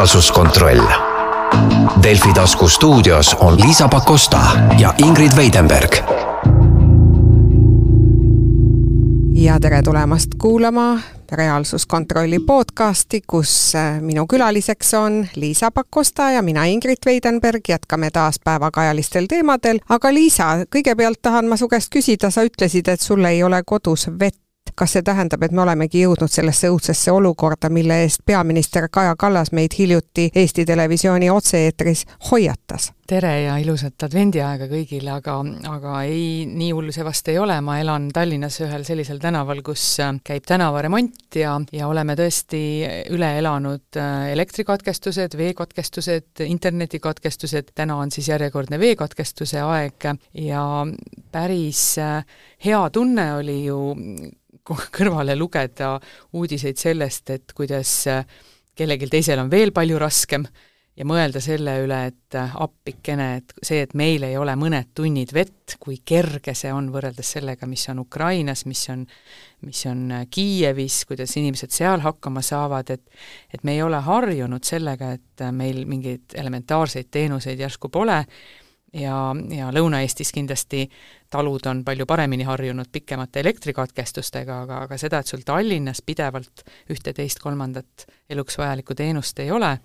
reaalsuskontroll. Delfi tasku stuudios on Liisa Pakosta ja Ingrid Veidenberg. ja tere tulemast kuulama reaalsuskontrolli podcasti, kus äh, minu külaliseks on Liisa Pakosta ja mina, Ingrid Veidenberg, jätkame taas päevakajalistel teemadel, aga Liisa, kõigepealt tahan ma su käest küsida, sa ütlesid, et sul ei ole kodus vett kas see tähendab, et me olemegi jõudnud sellesse õudsesse olukorda, mille eest peaminister Kaja Kallas meid hiljuti Eesti Televisiooni otse-eetris hoiatas? tere ja ilusat advendiaega kõigile, aga, aga ei, nii hull see vast ei ole, ma elan Tallinnas ühel sellisel tänaval, kus äh, käib tänavaremont ja, ja oleme tõesti üle elanud äh, elektrikatkestused, veekatkestused, internetikatkestused, täna on siis järjekordne veekatkestuse aeg ja päris äh, hea tunne oli ju kõrvale lugeda uudiseid sellest, et kuidas äh, kellelgi teisel on veel palju raskem ja mõelda selle üle, et äh, appikene, et see, et meil ei ole mõned tunnid vett, kui kerge see on võrreldes sellega, mis on Ukrainas, mis on, mis on äh, Kiievis, kuidas inimesed seal hakkama saavad, et et me ei ole harjunud sellega, et meil mingeid elementaarseid teenuseid järsku pole. Ja, ja Lõuna-Eestis kindlasti talud on palju paremini harjunud pikemate elektrikatkestustega, aga, aga seda, et sul Tallinnas pidevalt ühte-teist-kolmandat eluks vajalikku teenust ei ole,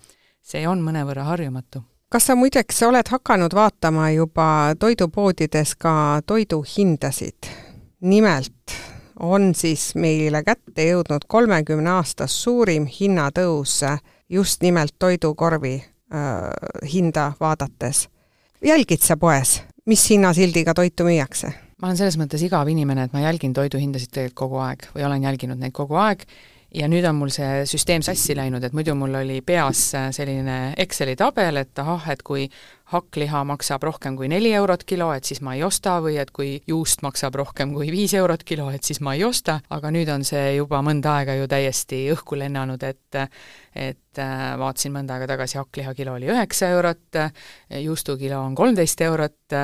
see on mõnevõrra harjumatu. kas sa muideks oled hakanud vaatama juba toidupoodides ka toiduhindasid? nimelt on siis meile kätte jõudnud kolmekümne aastas suurim hinnatõus just nimelt toidukorvi äh, hinda vaadates jälgid sa poes, mis hinnasildiga toitu müüakse? ma olen selles mõttes igav inimene, et ma jälgin toiduhindasid tegelikult kogu aeg või olen jälginud neid kogu aeg ja nüüd on mul see süsteem sassi läinud, et muidu mul oli peas selline Exceli tabel, et ahah, et kui hakkliha maksab rohkem kui neli eurot kilo, et siis ma ei osta, või et kui juust maksab rohkem kui viis eurot kilo, et siis ma ei osta, aga nüüd on see juba mõnda aega ju täiesti õhku lennanud, et et äh, vaatasin mõnda aega tagasi, hakkliha kilo oli üheksa eurot, juustukilo on kolmteist eurot,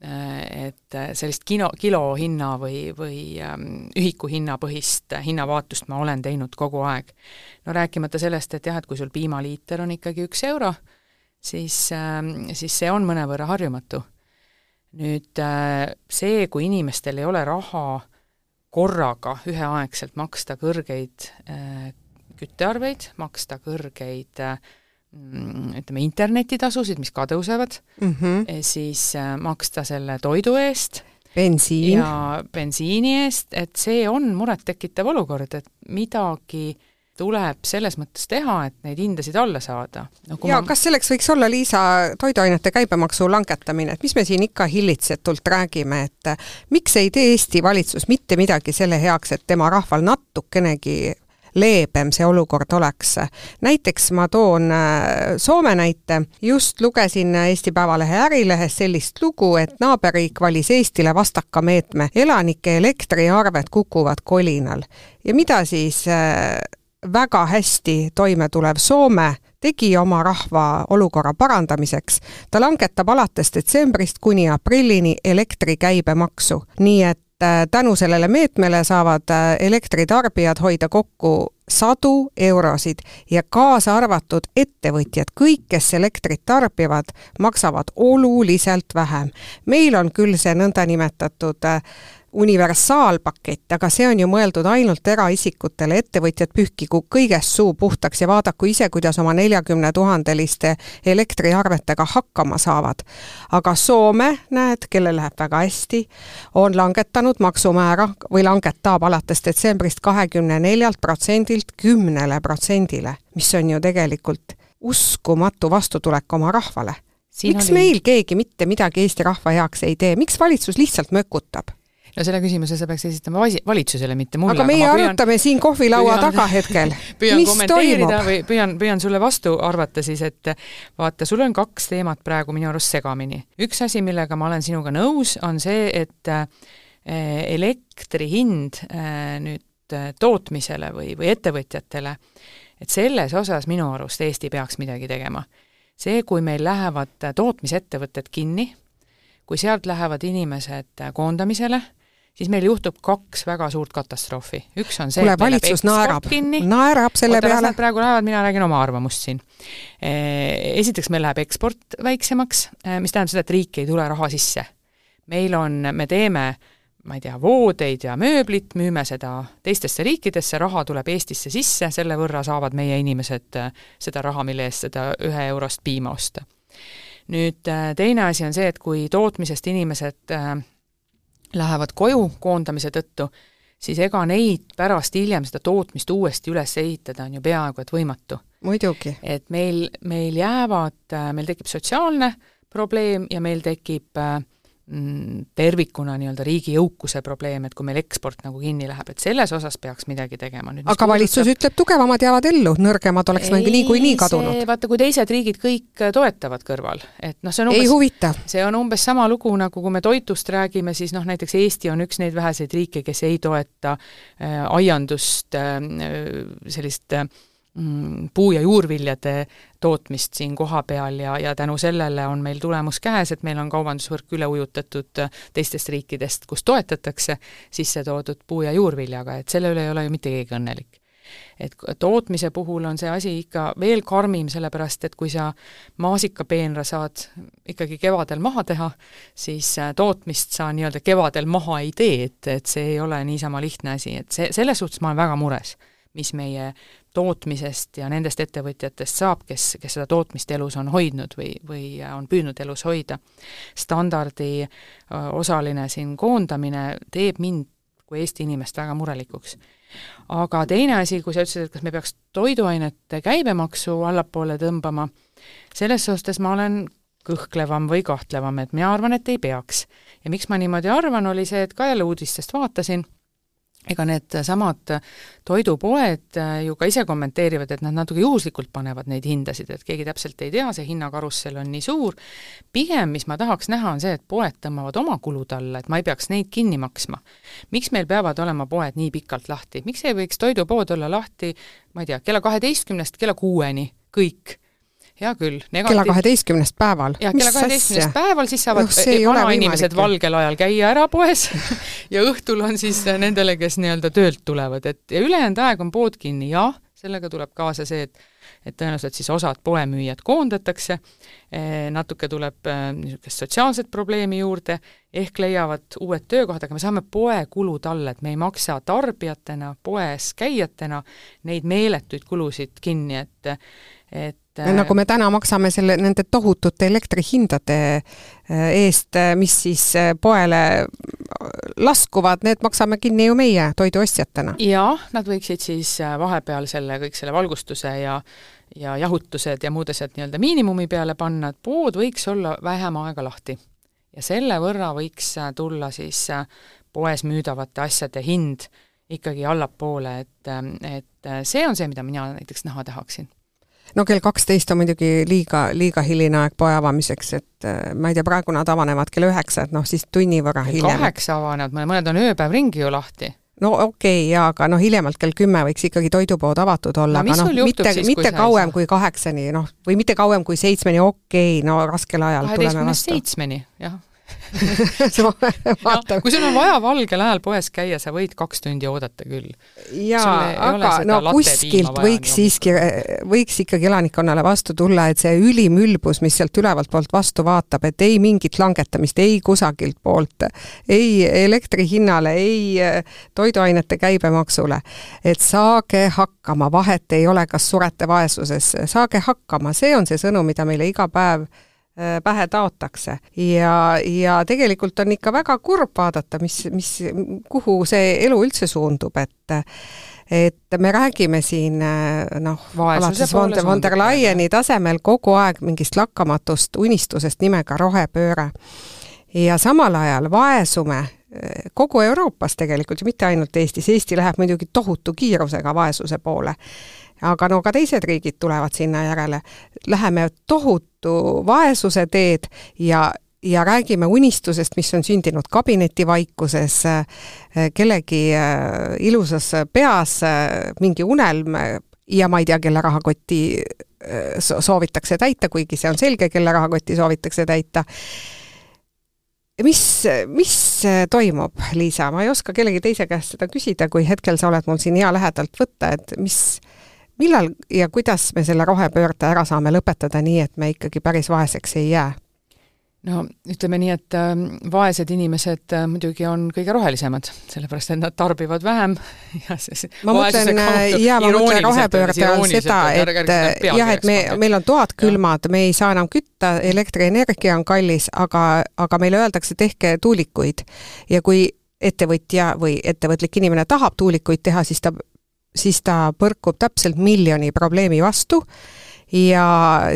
Äh, et sellist kino, kilohinna või, või ähm, ühiku hinnapõhist hinnavaatust ma olen teinud kogu aeg. no rääkimata sellest, et jah, et kui sul piimaliiter on ikkagi üks euro, siis, ähm, siis see on mõnevõrra harjumatu. nüüd äh, see, kui inimestel ei ole raha korraga üheaegselt maksta kõrgeid küttearveid, maksta kõrgeid äh, Mm, ütleme, internetitasusid, mis ka tõusevad mm, -hmm. siis äh, maksta selle toidu eest bensiin ja bensiini eest, et see on murettekitav olukord, et midagi tuleb selles mõttes teha, et neid hindasid alla saada no,. ja ma... kas selleks võiks olla, Liisa, toiduainete käibemaksu langetamine, et mis me siin ikka hillitsetult räägime, et miks ei tee Eesti valitsus mitte midagi selle heaks, et tema rahval natukenegi leebem see olukord oleks. näiteks ma toon äh, Soome näite, just lugesin Eesti Päevalehe Ärilehes sellist lugu, et naaberriik valis Eestile vastaka meetme, elanike elektriarved kukuvad kolinal. ja mida siis äh, väga hästi toime tulev Soome tegi oma rahva olukorra parandamiseks. ta langetab alates detsembrist kuni aprillini elektri käibemaksu, nii et Äh, tänu sellele meetmele saavad äh, elektritarbijad hoida kokku sadu eurosid ja kaasa arvatud ettevõtjad, kõik, kes elektrit tarbivad, maksavad oluliselt vähem. meil on küll see nõndanimetatud äh, universaalpakett, aga see on ju mõeldud ainult eraisikutele, ettevõtjad pühkigu kõigest suu puhtaks ja vaadaku ise, kuidas oma neljakümne tuhandeliste elektriarvetega hakkama saavad. aga Soome, näed, kellel läheb väga hästi, on langetanud maksumäära või langetab alates detsembrist kahekümne neljalt protsendilt kümnele protsendile, mis on ju tegelikult uskumatu vastutulek oma rahvale. Miks oli... meil keegi mitte midagi Eesti rahva heaks ei tee, miks valitsus lihtsalt mökutab? No selle küsimuse sa peaks esitama valitsusele, mitte mulle. aga meie aga püüan, arutame siin kohvilaua püüan, taga hetkel. püüan kommenteerida või püüan, püüan sulle vastu arvata siis, et vaata, sul on kaks teemat praegu minu arust segamini. üks asi, millega ma olen sinuga nõus, on see, et äh, elektri hind äh, nüüd äh, tootmisele või, või ettevõtjatele, et selles osas minu arust Eesti peaks midagi tegema. see, kui meil lähevad tootmisettevõtted kinni, kui sealt lähevad inimesed koondamisele, siis meil juhtub kaks väga suurt katastroofi. üks on see, kuule, valitsus naerab, naerab selle Oota, peale. praegu lähevad, mina räägin oma arvamust siin. Esiteks meil läheb eksport väiksemaks, mis tähendab seda, et riiki ei tule raha sisse. meil on, me teeme ma ei tea, voodeid ja mööblit, müüme seda teistesse riikidesse, raha tuleb Eestisse sisse, selle võrra saavad meie inimesed seda raha, mille eest seda ühe eurost piima osta. nüüd teine asi on see, et kui tootmisest inimesed lähevad koju koondamise tõttu, siis ega neid pärast hiljem seda tootmist uuesti üles ehitada on ju peaaegu et võimatu. muidugi. et meil, meil jäävad, meil tekib sotsiaalne probleem ja meil tekib äh, tervikuna nii-öelda riigi jõukuse probleem, et kui meil eksport nagu kinni läheb, et selles osas peaks midagi tegema. aga valitsus puudutab... ütleb, tugevamad jäävad ellu, nõrgemad oleks nagu niikuinii kadunud. vaata, kui teised riigid kõik toetavad kõrval, et noh, see on umbes, ei huvita. see on umbes sama lugu, nagu kui me toitust räägime, siis noh, näiteks Eesti on üks neid väheseid riike, kes ei toeta äh, aiandust äh,, sellist äh, Mm, puu- ja juurviljade tootmist siin kohapeal ja, ja tänu sellele on meil tulemus käes, et meil on kaubandusvõrk üle ujutatud teistest riikidest, kus toetatakse sisse toodud puu- ja juurviljaga, et selle üle ei ole ju mitte keegi õnnelik. et tootmise puhul on see asi ikka veel karmim, sellepärast et kui sa maasikapeenra saad ikkagi kevadel maha teha, siis äh, tootmist sa nii-öelda kevadel maha ei tee, et, et see ei ole niisama lihtne asi, et see, selles suhtes ma olen väga mures mis meie tootmisest ja nendest ettevõtjatest saab, kes, kes seda tootmist elus on hoidnud või, või on püüdnud elus hoida. standardi osaline siin koondamine teeb mind kui Eesti inimest väga murelikuks. aga teine asi, kui sa ütlesid, et kas me peaks toiduainete käibemaksu allapoole tõmbama, selles suhtes ma olen kõhklevam või kahtlevam, et mina arvan, et ei peaks. ja miks ma niimoodi arvan, oli see, et ka jälle uudistest vaatasin ega needsamad toidupoed ju ka ise kommenteerivad, et nad natuke juhuslikult panevad neid hindasid, et keegi täpselt ei tea, see hinnakarussell on nii suur, pigem mis ma tahaks näha, on see, et poed tõmbavad oma kulud alla, et ma ei peaks neid kinni maksma. miks meil peavad olema poed nii pikalt lahti, miks ei võiks toidupood olla lahti, ma ei tea, kella kaheteistkümnest kella kuueni, kõik hea küll. kella kaheteistkümnest päeval? jah, kella kaheteistkümnest päeval, siis saavad no, vanainimesed valgel ajal käia ära poes. Ja õhtul on siis nendele, kes nii-öelda töölt tulevad, et ja ülejäänud aeg on pood kinni, jah, sellega tuleb kaasa see, et et tõenäoliselt siis osad poemüüjad koondatakse, eh, natuke tuleb eh, niisugust sotsiaalset probleemi juurde, ehk leiavad uued töökohad, aga me saame poekulud alla, et me ei maksa tarbijatena, poes käijatena neid meeletuid kulusid kinni, et et nagu me täna maksame selle, nende tohutute elektrihindade äh, eest, äh, mis siis äh, poele laskuvad, need maksame kinni ju meie toiduostjatena. jah, nad võiksid siis vahepeal selle, kõik selle valgustuse ja ja jahutused ja muud asjad nii-öelda miinimumi peale panna, et pood võiks olla vähem aega lahti. ja selle võrra võiks tulla siis poes müüdavate asjade hind ikkagi allapoole, et, et see on see, mida mina näiteks näha tahaksin no kell kaksteist on muidugi liiga, liiga hiline aeg poe avamiseks, et äh, ma ei tea, praegu nad avanevad kell üheksa, et noh, siis tunni võrra hiljem. kaheksa avanevad, mõned on ööpäev ringi ju lahti. No okei okay,, jaa, aga noh, hiljemalt kell kümme võiks ikkagi toidupood avatud olla no,, aga noh, mitte, mitte kauem kui kaheksani, noh, või mitte kauem kui seitsmeni, okei okay,, no raskel ajal kaheteistkümnest seitsmeni, jah no, kui sul on vaja valgel ajal poes käia, sa võid kaks tundi oodata küll. jaa, aga no kuskilt võiks siiski, võiks ikkagi elanikkonnale vastu tulla, et see ülim ülbus, mis sealt ülevalt poolt vastu vaatab, et ei mingit langetamist, ei kusagilt poolt, ei elektri hinnale, ei eh, toiduainete käibemaksule. et saage hakkama, vahet ei ole, kas surete vaesuses, saage hakkama, see on see sõnum, mida meile iga päev pähe taotakse. Ja, ja tegelikult on ikka väga kurb vaadata, mis, mis, kuhu see elu üldse suundub, et et me räägime siin noh, alates von von der Leyeni tasemel kogu aeg mingist lakkamatust unistusest nimega rohepööre. ja samal ajal vaesume kogu Euroopas tegelikult ju mitte ainult Eestis, Eesti läheb muidugi tohutu kiirusega vaesuse poole aga no ka teised riigid tulevad sinna järele. Läheme tohutu vaesuse teed ja ja räägime unistusest, mis on sündinud kabinetivaikuses, äh, kellegi äh, ilusas peas, äh, mingi unelm ja ma ei tea, kelle rahakotti soovitakse täita, kuigi see on selge, kelle rahakotti soovitakse täita mis, mis toimub, Liisa, ma ei oska kellegi teise käest seda küsida, kui hetkel sa oled mul siin hea lähedalt võtta, et mis, millal ja kuidas me selle rohepöörde ära saame lõpetada nii, et me ikkagi päris vaeseks ei jää? no ütleme nii, et äh, vaesed inimesed äh, muidugi on kõige rohelisemad, sellepärast et nad tarbivad vähem ja siis ma mõtlen, äh, jaa, ma mõtlen rohepöörde all seda, et äh, jah, et me, meil on toad külmad, me ei saa enam kütta, elektrienergia on kallis, aga, aga meile öeldakse, tehke tuulikuid. ja kui ettevõtja või ettevõtlik inimene tahab tuulikuid teha, siis ta, siis ta põrkub täpselt miljoni probleemi vastu ja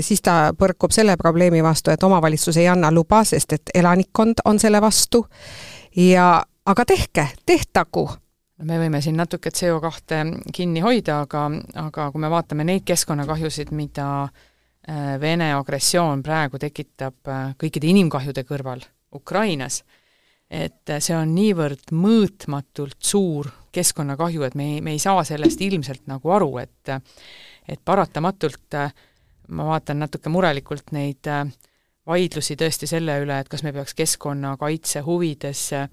siis ta põrkub selle probleemi vastu, et omavalitsus ei anna luba, sest et elanikkond on selle vastu. Ja aga tehke, tehtagu. Me võime siin natuke CO2 kinni hoida, aga, aga kui me vaatame neid keskkonnakahjusid, mida äh, Vene agressioon praegu tekitab äh, kõikide inimkahjude kõrval Ukrainas, et see on niivõrd mõõtmatult suur keskkonnakahju, et me ei, me ei saa sellest ilmselt nagu aru, et et paratamatult ma vaatan natuke murelikult neid vaidlusi tõesti selle üle, et kas me peaks keskkonnakaitse huvides äh,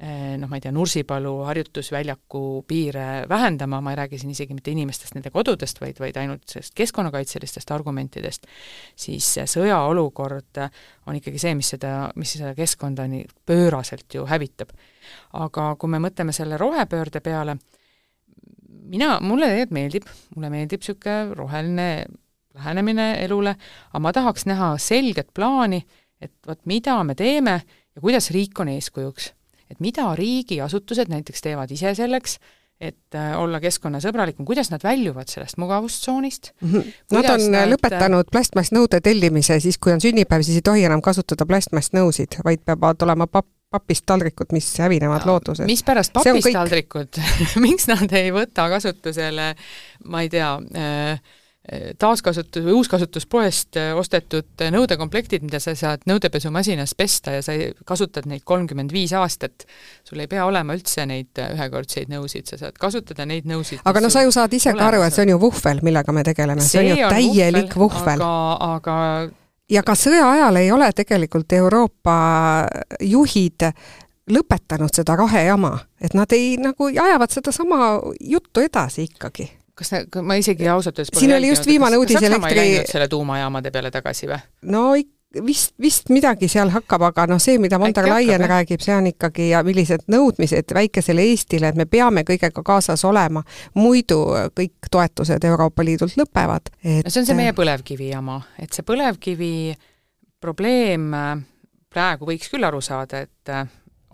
noh, ma ei tea, Nursipalu harjutusväljaku piire vähendama, ma ei räägi siin isegi mitte inimestest, nende kodudest, vaid, vaid ainult sellest keskkonnakaitselistest argumentidest, siis sõjaolukord on ikkagi see, mis seda, mis seda keskkonda nii pööraselt ju hävitab. aga kui me mõtleme selle rohepöörde peale, mina, mulle tegelikult meeldib, mulle meeldib niisugune roheline lähenemine elule, aga ma tahaks näha selget plaani, et vot mida me teeme ja kuidas riik on eeskujuks. Et mida riigiasutused näiteks teevad ise selleks, et äh, olla keskkonnasõbralikum, kuidas nad väljuvad sellest mugavustsoonist mm? -hmm. Nad on nad... lõpetanud plastmassnõude tellimise, siis kui on sünnipäev, siis ei tohi enam kasutada plastmassnõusid, vaid peavad olema papp, papist taldrikud, mis hävinevad looduses. mispärast papist taldrikud miks nad ei võta kasutusele, ma ei tea äh,, taaskasutus- või uuskasutuspoest äh, ostetud äh, nõudekomplektid, mida sa saad nõudepesumasinas pesta ja sa kasutad neid kolmkümmend viis aastat, sul ei pea olema üldse neid ühekordseid nõusid, sa saad kasutada neid nõusid. aga no sa ju saad ise ka aru, et see on ju vuhvel, millega me tegeleme, see on ju täielik vuhvel. aga, aga ja ka sõja ajal ei ole tegelikult Euroopa juhid lõpetanud seda rahejama, et nad ei nagu ajavad sedasama juttu edasi ikkagi kas ne, ma isegi ausalt öeldes siin oli just viimane uudis elektri selle tuumajaamade peale tagasi või? no vist, vist midagi seal hakkab, aga noh, see, mida von der Leyen räägib, see on ikkagi ja millised nõudmised väikesele Eestile, et me peame kõigega kaasas olema, muidu kõik toetused Euroopa Liidult lõpevad et.... no see on see meie põlevkivi jama, et see põlevkivi probleem praegu võiks küll aru saada, et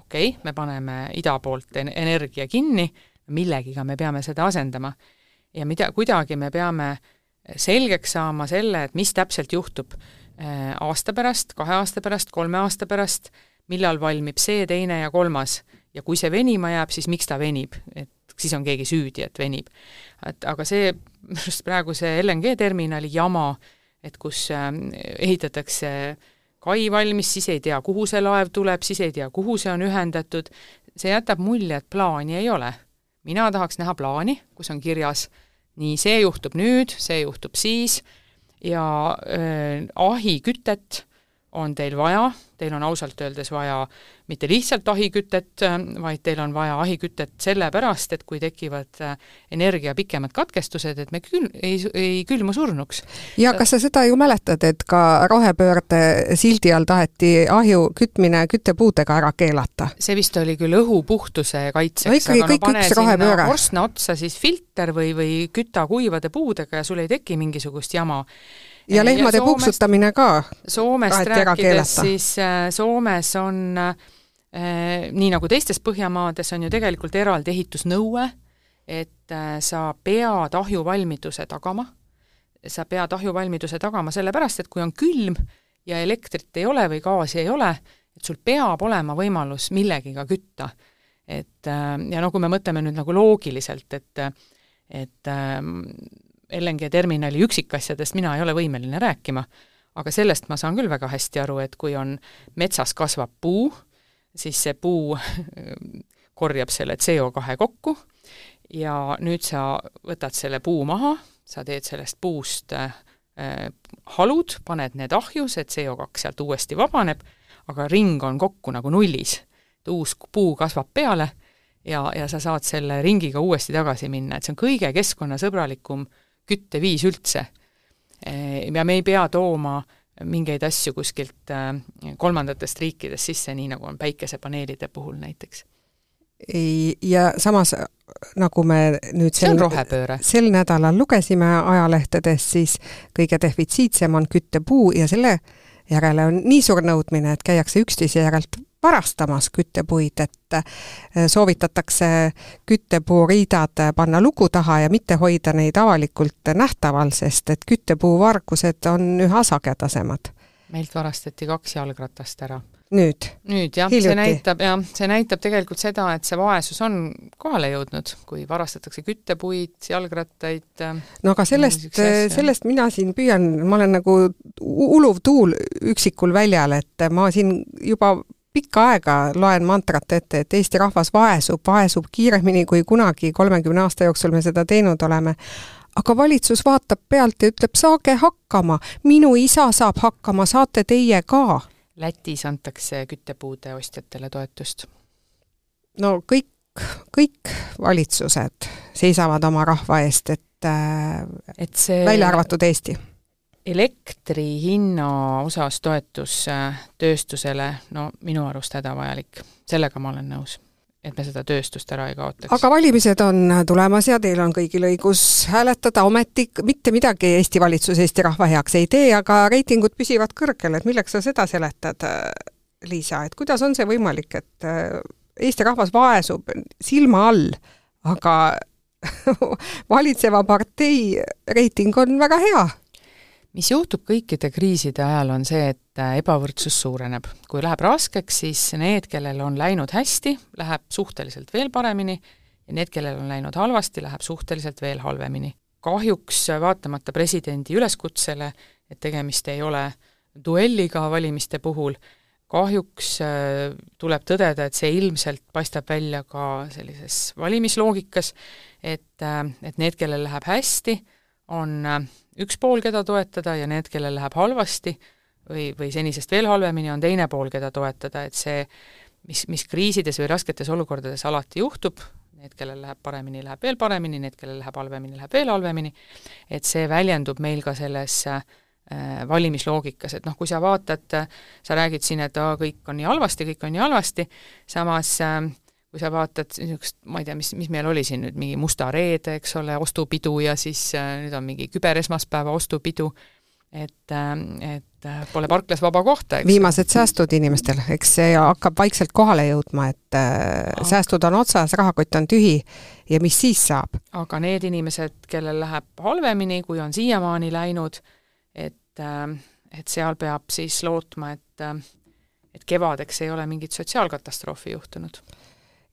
okei okay,, me paneme ida poolt energia kinni, millegiga me peame seda asendama ja mida, kuidagi me peame selgeks saama selle, et mis täpselt juhtub äh, aasta pärast, kahe aasta pärast, kolme aasta pärast, millal valmib see, teine ja kolmas. ja kui see venima jääb, siis miks ta venib, et siis on keegi süüdi, et venib. et aga see, just praegu see LNG terminali jama, et kus äh, ehitatakse kai valmis, siis ei tea, kuhu see laev tuleb, siis ei tea, kuhu see on ühendatud, see jätab mulje, et plaani ei ole mina tahaks näha plaani, kus on kirjas nii, see juhtub nüüd, see juhtub siis ja äh, ahikütet on teil vaja, teil on ausalt öeldes vaja mitte lihtsalt ahikütet, vaid teil on vaja ahikütet sellepärast, et kui tekivad äh, energia pikemad katkestused, et me küll ei, ei külmu surnuks. ja kas sa seda ju mäletad, et ka rohepöörde sildi all taheti ahju kütmine küttepuudega ära keelata? see vist oli küll õhu puhtuse kaitseks no kõik no, üks rohepööre. korstna otsa siis filter või, või küta kuivade puudega ja sul ei teki mingisugust jama ja lehmade ja Soomest, puksutamine ka. Soomest rääkides, siis äh, Soomes on äh, nii nagu teistes Põhjamaades on ju tegelikult eraldi ehitusnõue, et äh, sa pead ahjuvalmiduse tagama, sa pead ahjuvalmiduse tagama sellepärast, et kui on külm ja elektrit ei ole või gaasi ei ole, et sul peab olema võimalus millegiga kütta. et ja no kui me mõtleme nüüd nagu loogiliselt, et et LNG terminali üksikasjadest mina ei ole võimeline rääkima, aga sellest ma saan küll väga hästi aru, et kui on metsas kasvab puu, siis see puu korjab selle CO2 kokku ja nüüd sa võtad selle puu maha, sa teed sellest puust äh, halud, paned need ahju, see CO2 sealt uuesti vabaneb, aga ring on kokku nagu nullis. uus puu kasvab peale ja, ja sa saad selle ringiga uuesti tagasi minna, et see on kõige keskkonnasõbralikum kütteviis üldse. ja me ei pea tooma mingeid asju kuskilt kolmandatest riikidest sisse, nii nagu on päikesepaneelide puhul näiteks. ja samas nagu me nüüd sel, sel nädalal lugesime ajalehtedest, siis kõige defitsiitsem on küttepuu ja selle järele on nii suur nõudmine, et käiakse üksteise järelt varastamas küttepuid, et äh, soovitatakse küttepuuriidad panna luku taha ja mitte hoida neid avalikult nähtaval, sest et küttepuuvargused on üha sagedasemad. meilt varastati kaks jalgratast ära nüüd? nüüd jah, see näitab jah, see näitab tegelikult seda, et see vaesus on kohale jõudnud, kui varastatakse küttepuid, jalgrattaid. Äh, no aga sellest, sellest mina siin püüan, ma olen nagu uluv tuul üksikul väljal, et ma siin juba pikka aega loen mantrat ette, et Eesti rahvas vaesub, vaesub kiiremini kui kunagi kolmekümne aasta jooksul me seda teinud oleme aga valitsus vaatab pealt ja ütleb, saage hakkama, minu isa saab hakkama, saate teie ka Lätis antakse küttepuude ostjatele toetust? no kõik, kõik valitsused seisavad oma rahva eest, et äh, et see välja arvatud Eesti. Elektri hinna osas toetus äh, tööstusele, no minu arust hädavajalik, sellega ma olen nõus et me seda tööstust ära ei kaotaks. aga valimised on tulemas ja teil on kõigil õigus hääletada, ometi. Mitte midagi Eesti valitsus Eesti rahva heaks ei tee, aga reitingud püsivad kõrgel, et milleks sa seda seletad, Liisa, et kuidas on see võimalik, et äh, Eesti rahvas vaesub silma all, aga valitseva partei reiting on väga hea mis juhtub kõikide kriiside ajal, on see, et äh, ebavõrdsus suureneb. kui läheb raskeks, siis need, kellel on läinud hästi, läheb suhteliselt veel paremini ja need, kellel on läinud halvasti, läheb suhteliselt veel halvemini. kahjuks vaatamata presidendi üleskutsele, et tegemist ei ole duelliga valimiste puhul, kahjuks äh, tuleb tõdeda, et see ilmselt paistab välja ka sellises valimisloogikas, et, äh, et need, kellel läheb hästi, on üks pool, keda toetada, ja need, kellel läheb halvasti või, või senisest veel halvemini, on teine pool, keda toetada, et see, mis, mis kriisides või rasketes olukordades alati juhtub, need, kellel läheb paremini, läheb veel paremini, need, kellel läheb halvemini, läheb veel halvemini, et see väljendub meil ka selles äh, valimisloogikas, et noh, kui sa vaatad, sa räägid siin, et aa, kõik on nii halvasti, kõik on nii halvasti, samas äh, kui sa vaatad niisugust, ma ei tea, mis, mis meil oli siin nüüd, mingi Musta reede, eks ole, ostupidu ja siis äh, nüüd on mingi küberesmaspäeva ostupidu, et äh,, et äh, pole parklas vaba kohta, eks. viimased säästud inimestel, eks see hakkab vaikselt kohale jõudma, et äh, säästud on otsas, rahakott on tühi ja mis siis saab? aga need inimesed, kellel läheb halvemini, kui on siiamaani läinud, et äh,, et seal peab siis lootma, et äh, et kevadeks ei ole mingit sotsiaalkatastroofi juhtunud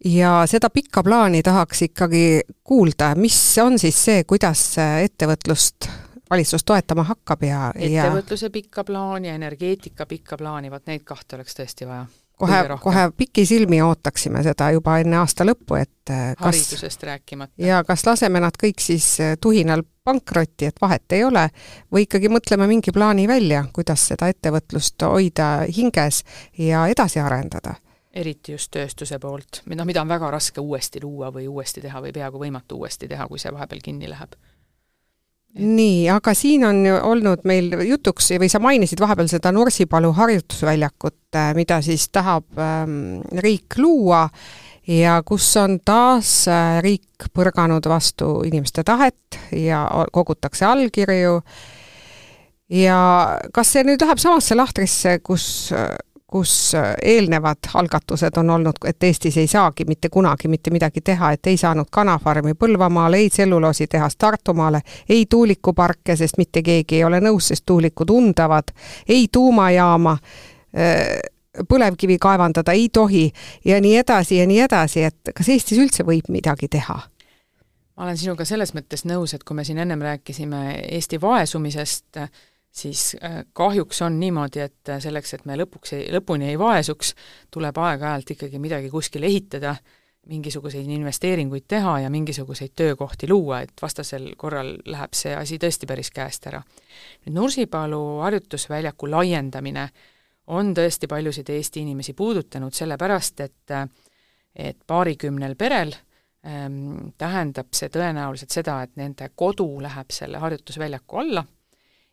ja seda pikka plaani tahaks ikkagi kuulda, mis on siis see, kuidas ettevõtlust valitsus toetama hakkab ja ettevõtluse ja... pikka plaani ja energeetika pikka plaani, vot neid kahte oleks tõesti vaja. kohe, kohe pikisilmi ootaksime seda juba enne aasta lõppu, et eh, kas haridusest rääkimata. ja kas laseme nad kõik siis eh, tuhinal pankrotti, et vahet ei ole, või ikkagi mõtleme mingi plaani välja, kuidas seda ettevõtlust hoida hinges ja edasi arendada eriti just tööstuse poolt, noh, mida on väga raske uuesti luua või uuesti teha või peaaegu võimatu uuesti teha, kui see vahepeal kinni läheb. nii, aga siin on olnud meil jutuks või sa mainisid vahepeal seda Nursipalu harjutusväljakut, äh, mida siis tahab ähm, riik luua ja kus on taas äh, riik põrganud vastu inimeste tahet ja kogutakse allkirju ja kas see nüüd läheb samasse lahtrisse, kus äh, kus äh, eelnevad algatused on olnud, et Eestis ei saagi mitte kunagi mitte midagi teha, et ei saanud kanafarmi Põlvamaale, ei tselluloositehast Tartumaale, ei tuulikuparke, sest mitte keegi ei ole nõus, sest tuulikud undavad, ei tuumajaama, äh, põlevkivi kaevandada ei tohi ja nii edasi ja nii edasi, et kas Eestis üldse võib midagi teha? ma olen sinuga selles mõttes nõus, et kui me siin ennem rääkisime Eesti vaesumisest, siis äh, kahjuks on niimoodi, et äh, selleks, et me lõpuks ei, lõpuni ei vaesuks, tuleb aeg-ajalt ikkagi midagi kuskil ehitada, mingisuguseid investeeringuid teha ja mingisuguseid töökohti luua, et vastasel korral läheb see asi tõesti päris käest ära. nüüd Nursipalu harjutusväljaku laiendamine on tõesti paljusid Eesti inimesi puudutanud, sellepärast et et paarikümnel perel ähm, tähendab see tõenäoliselt seda, et nende kodu läheb selle harjutusväljaku alla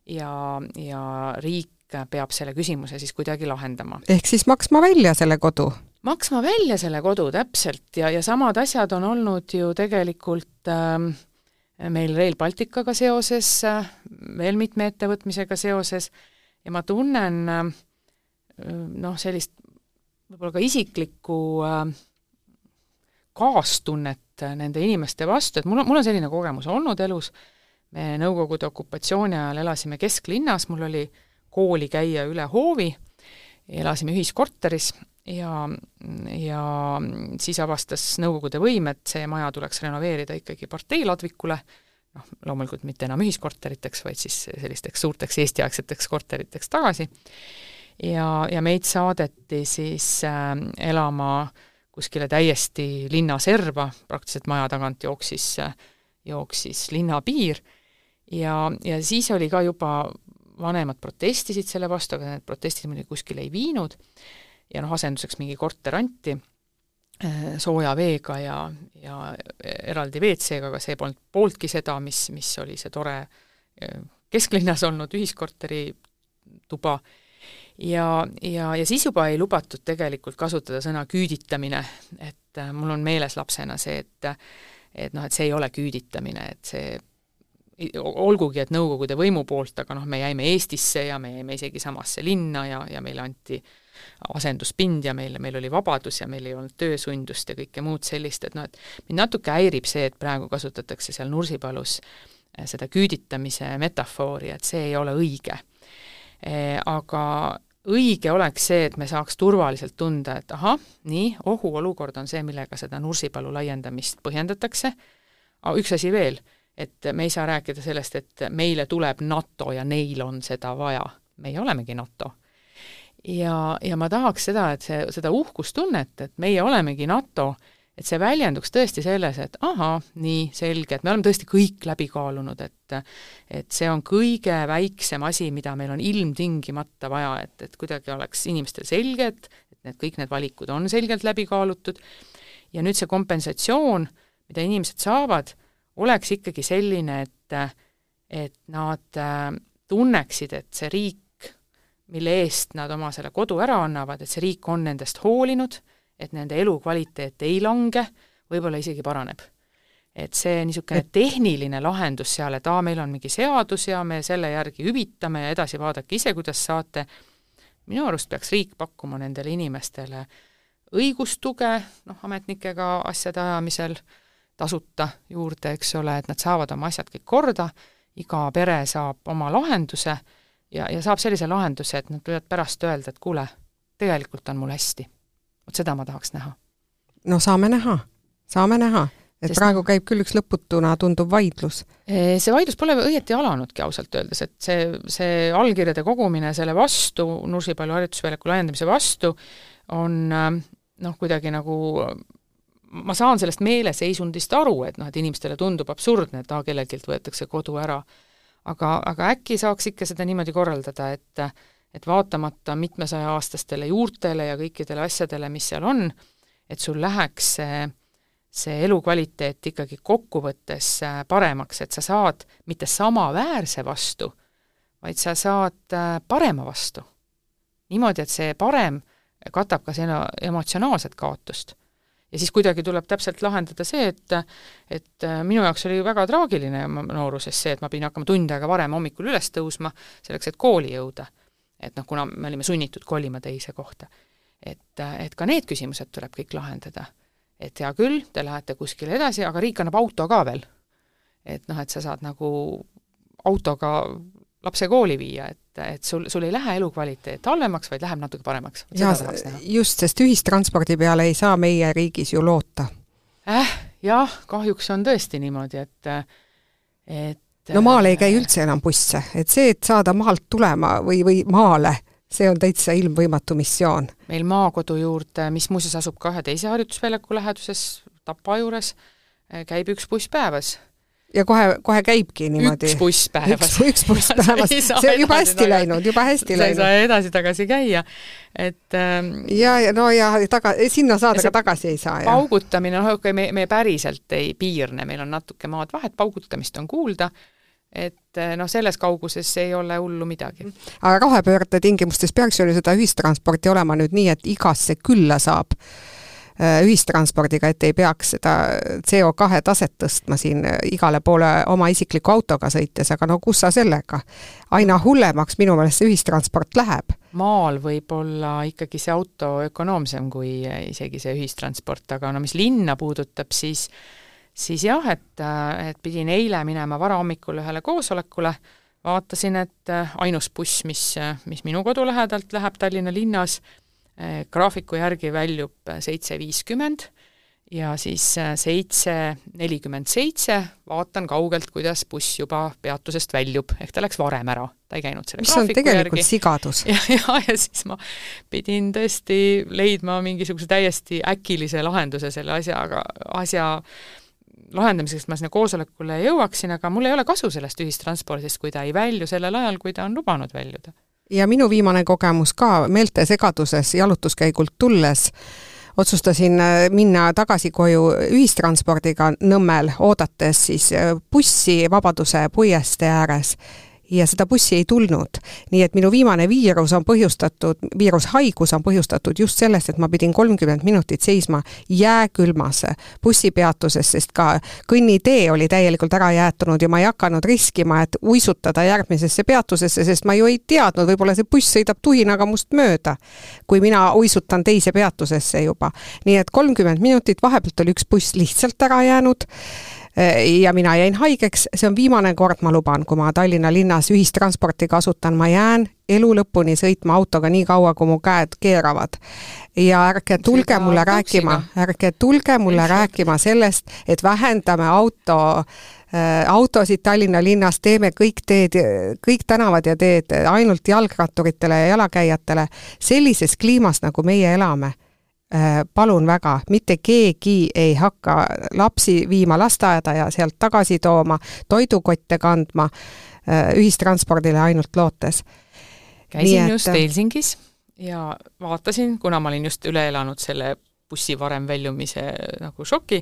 ja, ja riik peab selle küsimuse siis kuidagi lahendama. ehk siis maksma välja selle kodu? maksma välja selle kodu, täpselt, ja, ja samad asjad on olnud ju tegelikult ähm, meil Rail Balticaga seoses, veel mitme ettevõtmisega seoses ja ma tunnen äh, noh, sellist võib-olla ka isiklikku äh, kaastunnet nende inimeste vastu, et mul on, mul on selline kogemus olnud elus, me Nõukogude okupatsiooni ajal elasime kesklinnas, mul oli kooli käia üle hoovi, elasime ühiskorteris ja, ja siis avastas Nõukogude võim, et see maja tuleks renoveerida ikkagi parteiladvikule, noh, loomulikult mitte enam ühiskorteriteks, vaid siis sellisteks suurteks eestiaegseteks korteriteks tagasi, ja, ja meid saadeti siis äh, elama kuskile täiesti linna serva, praktiliselt maja tagant jooksis äh,, jooksis linnapiir ja, ja siis oli ka juba, vanemad protestisid selle vastu, aga need protestid muidugi kuskile ei viinud. Ja noh, asenduseks mingi korter anti äh, sooja veega ja, ja eraldi WC-ga, aga see polnud pooltki seda, mis, mis oli see tore äh, kesklinnas olnud ühiskorteri tuba, ja, ja, ja siis juba ei lubatud tegelikult kasutada sõna küüditamine, et äh, mul on meeles lapsena see, et et noh, et see ei ole küüditamine, et see olgugi, et Nõukogude võimu poolt, aga noh, me jäime Eestisse ja me jäime isegi samasse linna ja, ja meile anti asenduspind ja meil, meil oli vabadus ja meil ei olnud töösundust ja kõike muud sellist, et noh, et mind natuke häirib see, et praegu kasutatakse seal Nursipalus eh, seda küüditamise metafoori, et see ei ole õige. Eh, aga õige oleks see, et me saaks turvaliselt tunda, et ahah, nii, ohuolukord on see, millega seda Nursipalu laiendamist põhjendatakse, aga üks asi veel, et me ei saa rääkida sellest, et meile tuleb NATO ja neil on seda vaja. meie olemegi NATO ja, ja ma tahaks seda, et see, seda uhkustunnet, et meie olemegi NATO, et see väljenduks tõesti selles, et ahaa, nii, selge, et me oleme tõesti kõik läbi kaalunud, et et see on kõige väiksem asi, mida meil on ilmtingimata vaja, et, et kuidagi oleks inimestel selge, et, et need kõik need valikud on selgelt läbi kaalutud ja nüüd see kompensatsioon, mida inimesed saavad, oleks ikkagi selline, et et nad äh, tunneksid, et see riik mille eest nad oma selle kodu ära annavad, et see riik on nendest hoolinud, et nende elukvaliteet ei lange, võib-olla isegi paraneb. et see niisugune tehniline lahendus seal, et aa, meil on mingi seadus ja me selle järgi hüvitame ja edasi vaadake ise, kuidas saate, minu arust peaks riik pakkuma nendele inimestele õigustuge, noh, ametnikega asjade ajamisel tasuta juurde, eks ole, et nad saavad oma asjad kõik korda, iga pere saab oma lahenduse ja, ja saab sellise lahenduse, et nad võivad pärast öelda, et kuule, tegelikult on mul hästi. vot seda ma tahaks näha. no saame näha, saame näha et Sest praegu käib küll üks lõputuna tunduv vaidlus. See vaidlus pole õieti alanudki ausalt öeldes, et see, see allkirjade kogumine selle vastu, Nursipalu harjutusväljaku laiendamise vastu, on noh, kuidagi nagu ma saan sellest meeleseisundist aru, et noh, et inimestele tundub absurdne, et aa, kelleltki võetakse kodu ära aga, aga äkki saaks ikka seda niimoodi korraldada, et et vaatamata mitmesaja-aastastele juurtele ja kõikidele asjadele, mis seal on, et sul läheks see, see elukvaliteet ikkagi kokkuvõttes äh, paremaks, et sa saad mitte samaväärse vastu, vaid sa saad äh, parema vastu. niimoodi, et see parem katab ka selle emotsionaalset kaotust ja siis kuidagi tuleb täpselt lahendada see, et et äh, minu jaoks oli väga traagiline nooruses see, et ma pidin hakkama tund aega varem hommikul üles tõusma, selleks et kooli jõuda. et noh, kuna me olime sunnitud kolima teise kohta. et, äh, et ka need küsimused tuleb kõik lahendada. et hea küll, te lähete kuskile edasi, aga riik annab auto ka veel. et noh, et sa saad nagu autoga lapse kooli viia, et, et sul, sul ei lähe elukvaliteet halvemaks, vaid läheb natuke paremaks. just, sest ühistranspordi peale ei saa meie riigis ju loota äh,. jah, kahjuks on tõesti niimoodi, et, et no maal ei käi üldse enam busse, et see, et saada maalt tulema või, või maale, see on täitsa ilmvõimatu missioon. meil maakodu juurde, mis muuseas asub ka ühe teise harjutusväljaku läheduses, Tapa juures, käib üks buss päevas ja kohe, kohe käibki niimoodi. üks buss päevas. üks buss päevas, see on juba hästi läinud, juba hästi läinud. sa ei saa edasi-tagasi käia, et ähm, ja, ja no ja taga, sinna saada ka tagasi ei saa. paugutamine, noh, okei okay,, me, me päriselt ei piirne, meil on natuke maad vahet, paugutamist on kuulda, et eh, noh, selles kauguses ei ole hullu midagi. aga rohepöörde tingimustes peaks ju seda ühistransporti olema nüüd nii, et igasse külla saab ühistranspordiga, et ei peaks seda CO2 taset tõstma siin eh, igale poole oma isikliku autoga sõites, aga no kus sa sellega? aina hullemaks minu meelest see ühistransport läheb. maal võib olla ikkagi see auto ökonoomsem kui isegi see ühistransport, aga no mis linna puudutab, siis siis jah, et, et pidin eile minema varahommikul ühele koosolekule, vaatasin, et ainus buss, mis, mis minu kodu lähedalt läheb Tallinna linnas, graafiku järgi väljub seitse viiskümmend ja siis seitse nelikümmend seitse vaatan kaugelt, kuidas buss juba peatusest väljub, ehk ta läks varem ära, ta ei käinud selle mis on tegelikult järgi. sigadus. ja, ja, ja siis ma pidin tõesti leidma mingisuguse täiesti äkilise lahenduse selle asjaga, asja, asja lahendamiseks ma sinna koosolekule jõuaksin, aga mul ei ole kasu sellest ühistranspordist, kui ta ei välju sellel ajal, kui ta on lubanud väljuda. Ja minu viimane kogemus ka meeltesegaduses jalutuskäigult tulles, otsustasin äh, minna tagasi koju ühistranspordiga Nõmmel, oodates siis äh, bussi Vabaduse puiestee ääres ja seda bussi ei tulnud. nii et minu viimane viirus on põhjustatud, viirushaigus on põhjustatud just sellest, et ma pidin kolmkümmend minutit seisma jääkülmas bussipeatuses, sest ka kõnnitee oli täielikult ära jäetunud ja ma ei hakanud riskima, et uisutada järgmisesse peatusesse, sest ma ju ei teadnud, võib-olla see buss sõidab tuhinaga must mööda, kui mina uisutan teise peatusesse juba. nii et kolmkümmend minutit, vahepealt oli üks buss lihtsalt ära jäänud ja mina jäin haigeks, see on viimane kord, ma luban, kui ma Tallinna linnas ühistransporti kasutan, ma jään elu lõpuni sõitma autoga nii kaua, kui mu käed keeravad. ja ärge tulge mulle rääkima, ärge tulge mulle rääkima sellest, et vähendame auto äh, autosid Tallinna linnas, teeme kõik teed, kõik tänavad ja teed ainult jalgratturitele ja jalakäijatele. sellises kliimas, nagu meie elame. Äh, palun väga, mitte keegi ei hakka lapsi viima lasteaeda ja sealt tagasi tooma, toidukotte kandma äh, ühistranspordile ainult lootes. käisin et... just Helsingis ja vaatasin, kuna ma olin just üle elanud selle bussi varem väljumise nagu šoki,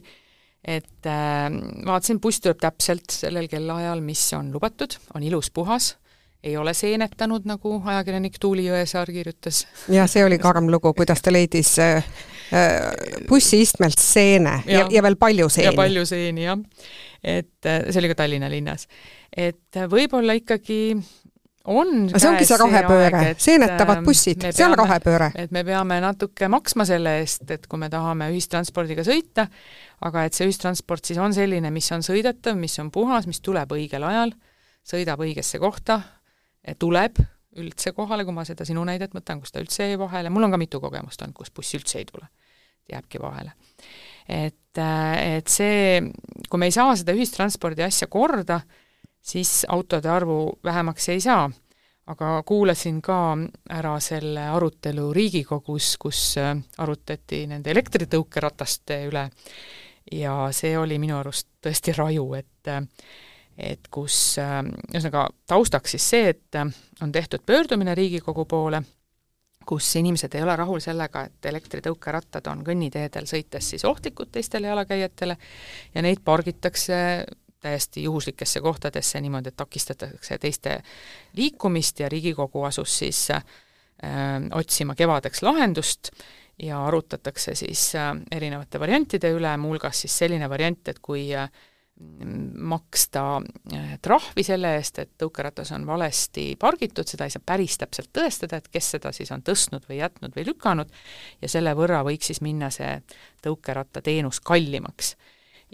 et äh, vaatasin, buss tuleb täpselt sellel kellaajal, mis on lubatud, on ilus, puhas ei ole seenetanud, nagu ajakirjanik Tuuli Jõesaar kirjutas. jah, see oli karm lugu, kuidas ta leidis äh, äh bussiistmelt seene ja, ja, ja veel palju seeni. ja palju seeni, jah. et äh, see oli ka Tallinna linnas. et võib-olla ikkagi on see ongi see rohepööre, seenetavad ähm, bussid, see on rohepööre. et me peame natuke maksma selle eest, et kui me tahame ühistranspordiga sõita, aga et see ühistransport siis on selline, mis on sõidetav, mis on puhas, mis tuleb õigel ajal, sõidab õigesse kohta tuleb üldse kohale, kui ma seda sinu näidet võtan, kus ta üldse jäi vahele, mul on ka mitu kogemust olnud, kus buss üldse ei tule, jääbki vahele. et, äh, et see, kui me ei saa seda ühistranspordi asja korda, siis autode arvu vähemaks ei saa. aga kuulasin ka ära selle arutelu Riigikogus, kus äh, arutati nende elektritõukerataste üle ja see oli minu arust tõesti raju, et et kus, äh, ühesõnaga taustaks siis see, et äh, on tehtud pöördumine Riigikogu poole, kus inimesed ei ole rahul sellega, et elektritõukerattad on kõnniteedel sõites siis ohtlikud teistele jalakäijatele ja neid pargitakse täiesti juhuslikesse kohtadesse niimoodi, et takistatakse teiste liikumist ja Riigikogu asus siis äh, otsima kevadeks lahendust ja arutatakse siis äh, erinevate variantide üle, muuhulgas siis selline variant, et kui äh, maksta äh, trahvi selle eest, et tõukeratas on valesti pargitud, seda ei saa päris täpselt tõestada, et kes seda siis on tõstnud või jätnud või lükanud, ja selle võrra võiks siis minna see tõukerattateenus kallimaks.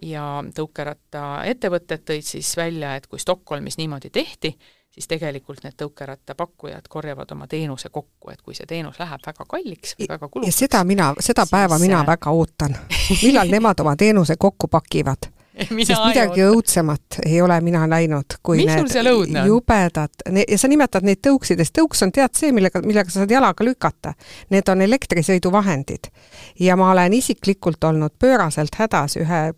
ja tõukerattaettevõtted tõid siis välja, et kui Stockholmis niimoodi tehti, siis tegelikult need tõukerattapakkujad korjavad oma teenuse kokku, et kui see teenus läheb väga kalliks või väga kulukaks ja seda mina, seda päeva mina väga ootan. millal nemad oma teenuse kokku pakivad sest midagi õudsemat ei ole mina näinud, kui mis need jubedad, ja sa nimetad neid tõuksidest, tõuks on tead see, millega, millega sa saad jalaga lükata. Need on elektrisõiduvahendid. ja ma olen isiklikult olnud pööraselt hädas ühe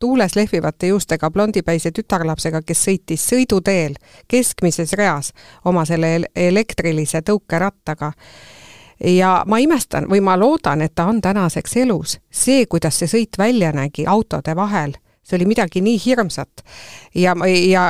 tuules lehvivate juustega blondipäise tütarlapsega, kes sõitis sõiduteel keskmises reas oma selle elektrilise tõukerattaga ja ma imestan või ma loodan, et ta on tänaseks elus. see, kuidas see sõit välja nägi autode vahel see oli midagi nii hirmsat. ja, ja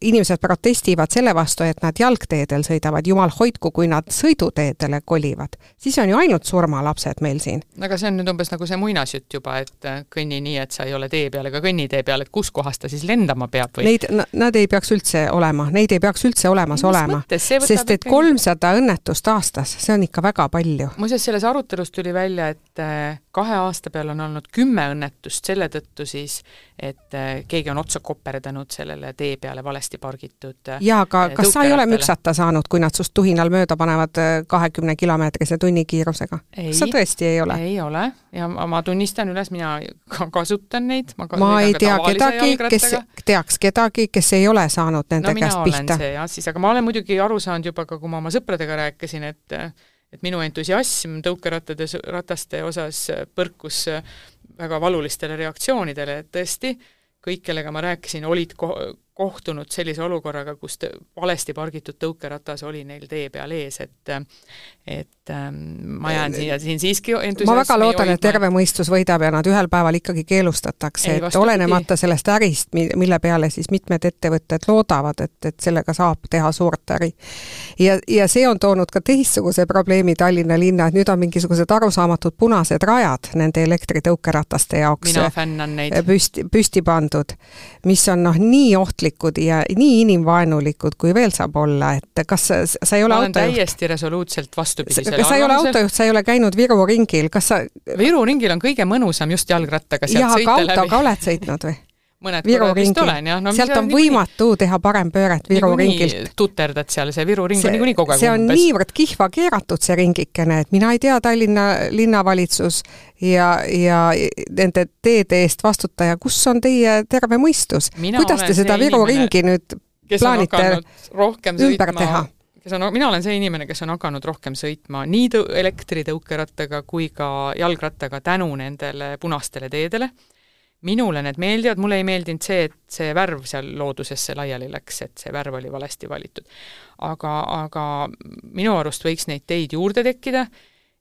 inimesed protestivad selle vastu, et nad jalgteedel sõidavad, jumal hoidku, kui nad sõiduteedele kolivad. siis on ju ainult surmalapsed meil siin. aga see on nüüd umbes nagu see muinasjutt juba, et äh, kõnni nii, et sa ei ole tee peal ega kõnnitee peal, et kuskohast ta siis lendama peab või? Neid, nad ei peaks üldse olema, neid ei peaks üldse olemas Mis olema. sest et kolmsada õnnetust aastas, see on ikka väga palju. muuseas, selles arutelus tuli välja, et äh, kahe aasta peale on olnud kümme õnnetust selle tõttu siis, et äh, keegi on otsa koperdanud sellele tee peale valesti pargitud äh, jaa, aga kas sa ei ole müksata saanud, kui nad sinust tuhinal mööda panevad kahekümne kilomeetrise tunnikiirusega? sa tõesti ei ole? ei ole ja ma, ma tunnistan üles, mina ka kasutan neid, ma, ma ei tea kedagi, kes, teaks kedagi, kes ei ole saanud nende no, käest pihta. jah, siis aga ma olen muidugi aru saanud juba ka, kui ma oma sõpradega rääkisin, et et minu entusiasm tõukerattade, rataste osas põrkus väga valulistele reaktsioonidele, et tõesti, kõik, kellega ma rääkisin, olid ko-, kohtunud sellise olukorraga, kus valesti pargitud tõukeratas oli neil tee peal ees, et et ähm, ma jään siia siin siiski ma väga loodan, et terve mõistus võidab ja nad ühel päeval ikkagi keelustatakse, et vastupidi. olenemata sellest ärist, mille peale siis mitmed ettevõtted loodavad, et, et sellega saab teha suurt äri. ja, ja see on toonud ka teistsuguse probleemi Tallinna linna, et nüüd on mingisugused arusaamatud punased rajad nende elektritõukerataste jaoks mina fännan neid. püsti, püsti pandud, mis on noh, nii ohtlik ohtlikud ja nii inimvaenulikud, kui veel saab olla, et kas sa, sa ei ole ma olen autojuht? täiesti resoluutselt vastupidisel kas sa ei ole autojuht, sa ei ole käinud Viru ringil, kas sa Viru ringil on kõige mõnusam just jalgrattaga sealt sõita läbi. autoga oled sõitnud või? Mõned Viru jah no,. sealt on võimatu nii, teha parempööret Viru ringilt. tuterdad seal, see Viru ring on niikuinii kogu aeg see on umbes. niivõrd kihva keeratud, see ringikene, et mina ei tea, Tallinna linnavalitsus ja, ja nende teede eest vastutaja, kus on teie terve mõistus? kuidas te seda Viru inimene, ringi nüüd plaanite ümber teha? kes on, mina olen see inimene, kes on hakanud rohkem sõitma nii tõ-, elektritõukerattaga kui ka jalgrattaga tänu nendele punastele teedele minule need meeldivad, mulle ei meeldinud see, et see värv seal loodusesse laiali läks, et see värv oli valesti valitud. aga, aga minu arust võiks neid teid juurde tekkida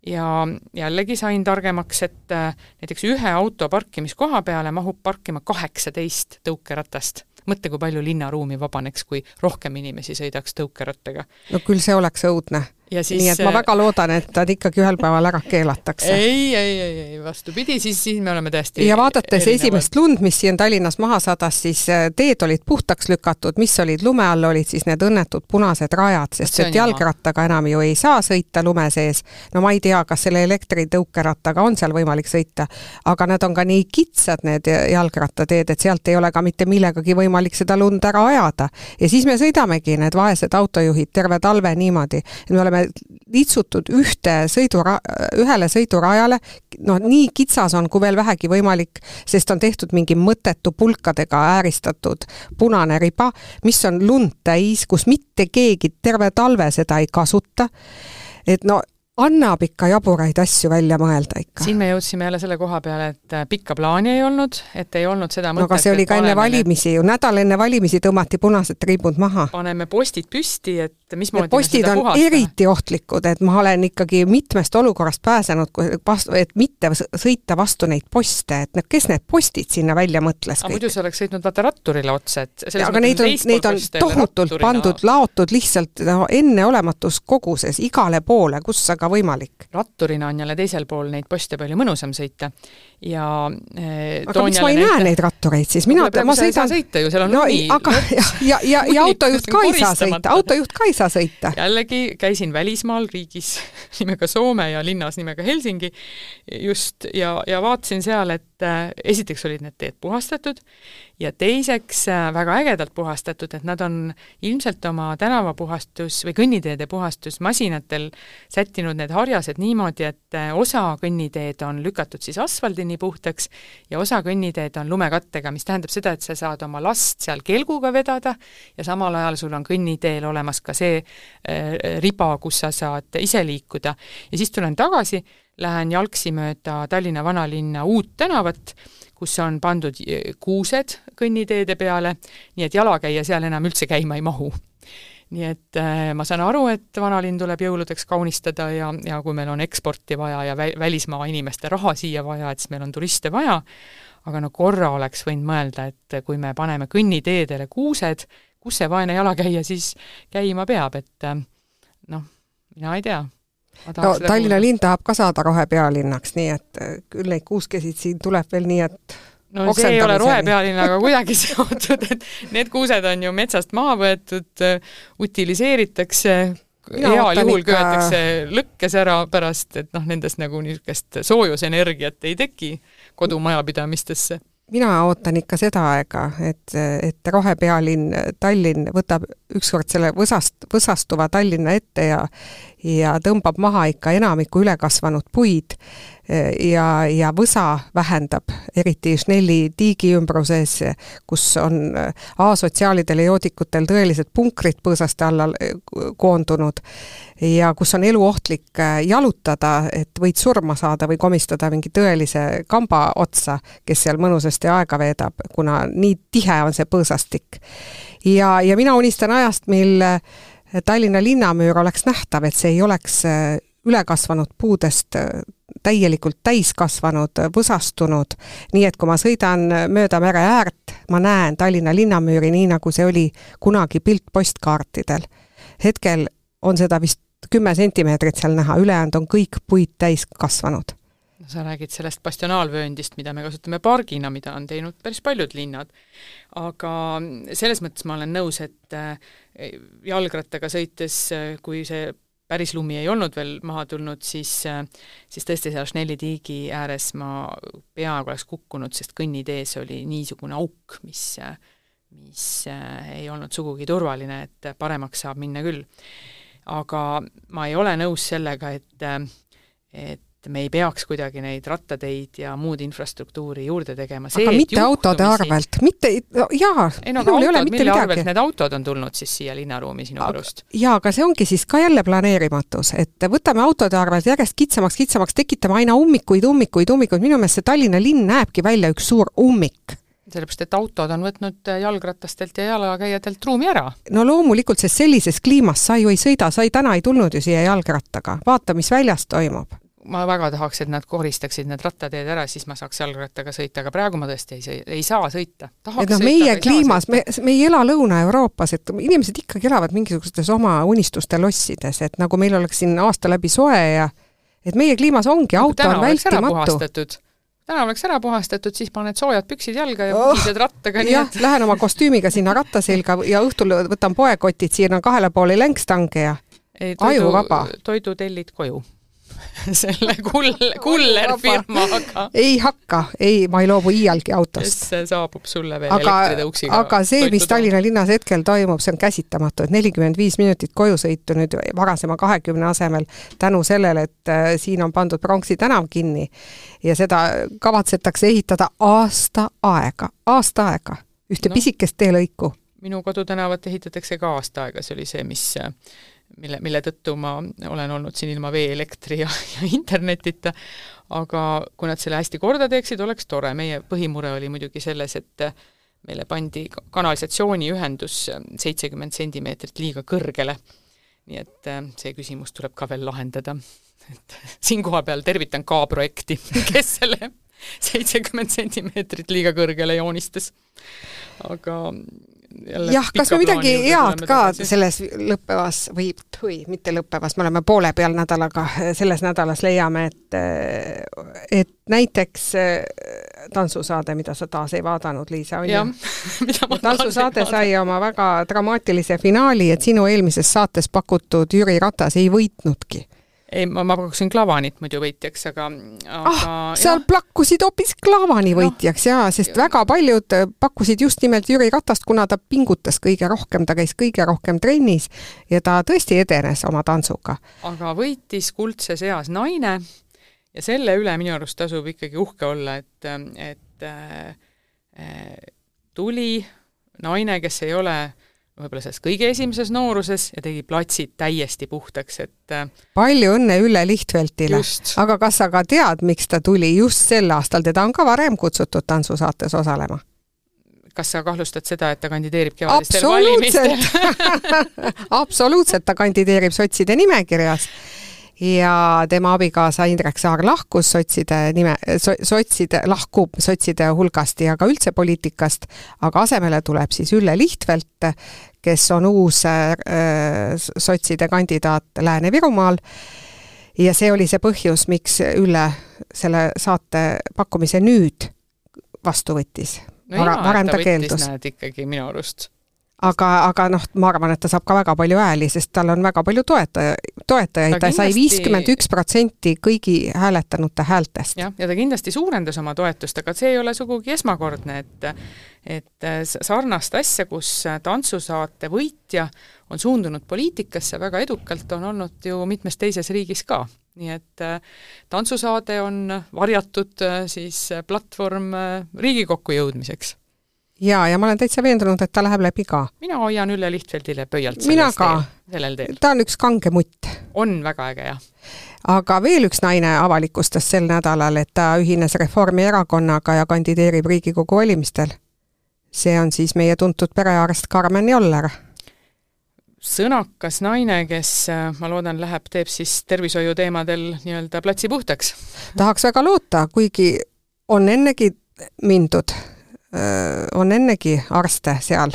ja jällegi sain targemaks, et äh, näiteks ühe auto parkimiskoha peale mahub parkima kaheksateist tõukeratast mõtle, kui palju linnaruumi vabaneks, kui rohkem inimesi sõidaks tõukerattaga. no küll see oleks õudne Siis, nii et ma väga loodan, et nad ikkagi ühel päeval ära keelatakse. ei, ei, ei, ei vastupidi, siis, siis me oleme täiesti ja vaadates erinevad. esimest lund, mis siin Tallinnas maha sadas, siis äh, teed olid puhtaks lükatud, mis olid lume all, olid siis need õnnetud punased rajad, sest et jalgrattaga enam ju ei saa sõita lume sees. no ma ei tea, kas selle elektritõukerattaga on seal võimalik sõita, aga nad on ka nii kitsad, need jalgrattateed, et sealt ei ole ka mitte millegagi võimalik seda lund ära ajada. ja siis me sõidamegi, need vaesed autojuhid, terve talve niimoodi, et me oleme oleme litsutud ühte sõidura-, ühele sõidurajale, noh, nii kitsas on, kui veel vähegi võimalik, sest on tehtud mingi mõttetu pulkadega ääristatud punane riba, mis on lund täis, kus mitte keegi terve talve seda ei kasuta. et no annab ikka jaburaid asju välja mõelda ikka. siin me jõudsime jälle selle koha peale, et äh, pikka plaani ei olnud, et ei olnud seda mõtet no aga see oli ka enne valimisi ju, nädal enne valimisi tõmmati punased ribud maha. paneme postid püsti, et mismoodi postid on puhasta. eriti ohtlikud, et ma olen ikkagi mitmest olukorrast pääsenud, et mitte sõita vastu neid poste, et kes need postid sinna välja mõtles aga muidu sa oleks sõitnud vaata ratturile otsa, et aga neid on, neid on tohutult pandud, laotud lihtsalt no, enneolematus koguses igale poole, kus väga võimalik. ratturina on jälle teisel pool neid poste palju mõnusam sõita ja eh, aga miks ma ei näe neid rattureid siis, mina, ma sõidan sõita ju, seal on no, lumi. aga ja, ja, ja, ja autojuht ka ei saa sõita, autojuht ka ei saa sõita. jällegi käisin välismaal riigis nimega Soome ja linnas nimega Helsingi just ja, ja vaatasin seal, et äh, esiteks olid need teed puhastatud ja teiseks äh, väga ägedalt puhastatud, et nad on ilmselt oma tänavapuhastus või kõnniteede puhastusmasinatel sättinud need harjased niimoodi, et äh, osa kõnniteed on lükatud siis asfaldini puhtaks ja osa kõnniteed on lumekattega, mis tähendab seda, et sa saad oma last seal kelguga vedada ja samal ajal sul on kõnniteel olemas ka see äh, riba, kus sa saad ise liikuda. ja siis tulen tagasi, lähen jalgsi mööda Tallinna vanalinna uut tänavat, kus on pandud kuused kõnniteede peale, nii et jalakäija seal enam üldse käima ei mahu nii et äh, ma saan aru, et vanalinn tuleb jõuludeks kaunistada ja, ja kui meil on eksporti vaja ja vä välismaa inimeste raha siia vaja, et siis meil on turiste vaja, aga no korra oleks võinud mõelda, et kui me paneme kõnniteedele kuused, kus see vaene jalakäija siis käima peab, et äh, noh, mina ei tea. No Tallinna linn tahab ka saada rohepealinnaks, nii et äh, küll neid kuuskesid siin tuleb veel nii, et no see ei ole rohepealinnaga kuidagi seotud, et need kuused on ju metsast maha võetud, utiliseeritakse, heal juhul ikka... köetakse lõkkes ära pärast, et noh, nendest nagu niisugust soojusenergiat ei teki kodumajapidamistesse. Mina ootan ikka seda aega, et, et rohepealinn Tallinn võtab ükskord selle võsast, võsastuva Tallinna ette ja ja tõmbab maha ikka enamiku ülekasvanud puid ja, ja võsa vähendab, eriti Schnelli tiigi ümbruses, kus on asotsiaalidel ja joodikutel tõelised punkrid põõsaste alla koondunud ja kus on eluohtlik jalutada, et võid surma saada või komistada mingi tõelise kamba otsa, kes seal mõnusasti aega veedab, kuna nii tihe on see põõsastik. ja, ja mina unistan ajast, mil Tallinna linnamüür oleks nähtav, et see ei oleks ülekasvanud puudest täielikult täis kasvanud, võsastunud, nii et kui ma sõidan mööda mere äärt, ma näen Tallinna linnamüüri nii, nagu see oli kunagi pilt postkaartidel. hetkel on seda vist kümme sentimeetrit seal näha, ülejäänud on kõik puid täis kasvanud no sa räägid sellest bastionaalvööndist, mida me kasutame pargina, mida on teinud päris paljud linnad. aga selles mõttes ma olen nõus, et äh, jalgrattaga sõites, äh, kui see päris lumi ei olnud veel maha tulnud, siis, siis tõesti seal Schnelli tiigi ääres ma peaaegu oleks kukkunud, sest kõnnitees oli niisugune auk, mis, mis ei olnud sugugi turvaline, et paremaks saab minna küll. aga ma ei ole nõus sellega, et, et et me ei peaks kuidagi neid rattateid ja muud infrastruktuuri juurde tegema. aga mitte autode arvelt, mitte, jaa. ei no aga autod, mille arvelt need autod on tulnud siis siia linnaruumi sinu arust? jaa, aga see ongi siis ka jälle planeerimatus, et võtame autode arvelt järjest kitsamaks, kitsamaks, tekitame aina ummikuid, ummikuid, ummikuid, minu meelest see Tallinna linn näebki välja üks suur ummik sellepärast, et autod on võtnud jalgratastelt ja jalakäijatelt ruumi ära. no loomulikult, sest sellises kliimas sa ju ei sõida, sa ei, täna ei tulnud ju siia jalgrattaga, vaata, mis väljas toimub ma väga tahaks, et nad koristaksid need rattateed ära, siis ma saaks jalgrattaga sõita, aga praegu ma tõesti ei sõi-, ei saa sõita. et noh, meie kliimas, me, me ei ela Lõuna-Euroopas, et inimesed ikkagi elavad mingisugustes oma unistuste lossides, et nagu meil oleks siin aasta läbi soe ja et meie kliimas ongi, auto on vältimatu täna oleks ära puhastatud, siis paned soojad püksid jalga ja oh, puhised rattaga. jah et..., lähen oma kostüümiga sinna ratta selga ja õhtul võtan poekotid, siirdan kahele poole länkstange ja ei, toidu, ajuvaba. toidu tellid koju selle kull-, kullerfirmaga. ei hakka, ei, ma ei loobu iialgi autost. kes saabub sulle veel aga, elektritõuksiga. aga see, mis Tallinna linnas hetkel toimub, see on käsitamatu, et nelikümmend viis minutit koju sõitu nüüd varasema kahekümne asemel tänu sellele, et äh, siin on pandud Pronksi tänav kinni ja seda kavatsetakse ehitada aasta aega, aasta aega, ühte no. pisikest teelõiku. minu kodutänavat ehitatakse ka aasta aega, see oli see, mis äh, mille, mille tõttu ma olen olnud siin ilma vee, elektri ja, ja internetita, aga kui nad selle hästi korda teeksid, oleks tore, meie põhimure oli muidugi selles, et meile pandi kanalisatsiooniühendus seitsekümmend sentimeetrit liiga kõrgele. nii et äh, see küsimus tuleb ka veel lahendada. et siinkoha peal tervitan ka projekti, kes selle seitsekümmend sentimeetrit liiga kõrgele joonistas. aga jah, kas me midagi head ka selles lõppevas või tui, mitte lõppevas, me oleme poole peal nädalaga, selles nädalas leiame, et et näiteks tantsusaade, mida sa taas ei vaadanud, Liisa, on ju? tantsusaade sai oma väga dramaatilise finaali, et sinu eelmises saates pakutud Jüri Ratas ei võitnudki ei, ma, ma pakkusin Klavanit muidu võitjaks, aga, aga ah, seal plakkusid hoopis Klavani võitjaks no, jaa, sest väga paljud äh, pakkusid just nimelt Jüri Ratast, kuna ta pingutas kõige rohkem, ta käis kõige rohkem trennis ja ta tõesti edenes oma tantsuga. aga võitis kuldses eas naine ja selle üle minu arust tasub ikkagi uhke olla, et, et äh, äh, tuli naine, kes ei ole võib-olla selles kõige esimeses nooruses ja tegi platsid täiesti puhtaks, et äh, palju õnne Ülle Lihtveltile! aga kas sa ka tead, miks ta tuli just sel aastal, teda on ka varem kutsutud tantsusaates osalema? kas sa kahtlustad seda, et ta kandideerib kevadistel valimistel? Absoluutselt, ta kandideerib sotside nimekirjas ja tema abikaasa Indrek Saar lahkus sotside nime so,, sotside, lahkub sotside hulgast ja ka üldse poliitikast, aga asemele tuleb siis Ülle Lichtvelt, kes on uus äh, sotside kandidaat Lääne-Virumaal. Ja see oli see põhjus, miks Ülle selle saate pakkumise nüüd vastu võttis. No varem ta keeldus. näed ikkagi minu arust aga, aga noh, ma arvan, et ta saab ka väga palju hääli, sest tal on väga palju toetaja, toetajaid, ta sai viiskümmend üks protsenti kõigi hääletanute häältest. jah, ja ta kindlasti suurendas oma toetust, aga see ei ole sugugi esmakordne, et et sarnast asja, kus tantsusaate võitja on suundunud poliitikasse väga edukalt, on olnud ju mitmes teises riigis ka. Nii et tantsusaade on varjatud siis platvorm Riigikokku jõudmiseks jaa, ja ma olen täitsa veendunud, et ta läheb läbi ka. mina hoian Ülle Lihtfeldile pöialt mina ka. sellel teel. ta on üks kange mutt. on väga äge, jah. aga veel üks naine avalikustas sel nädalal, et ta ühines Reformierakonnaga ja kandideerib Riigikogu valimistel. see on siis meie tuntud perearst Karmen Joller sõnakas naine, kes ma loodan, läheb, teeb siis tervishoiuteemadel nii-öelda platsi puhtaks. tahaks väga loota, kuigi on ennegi mindud on ennegi arste seal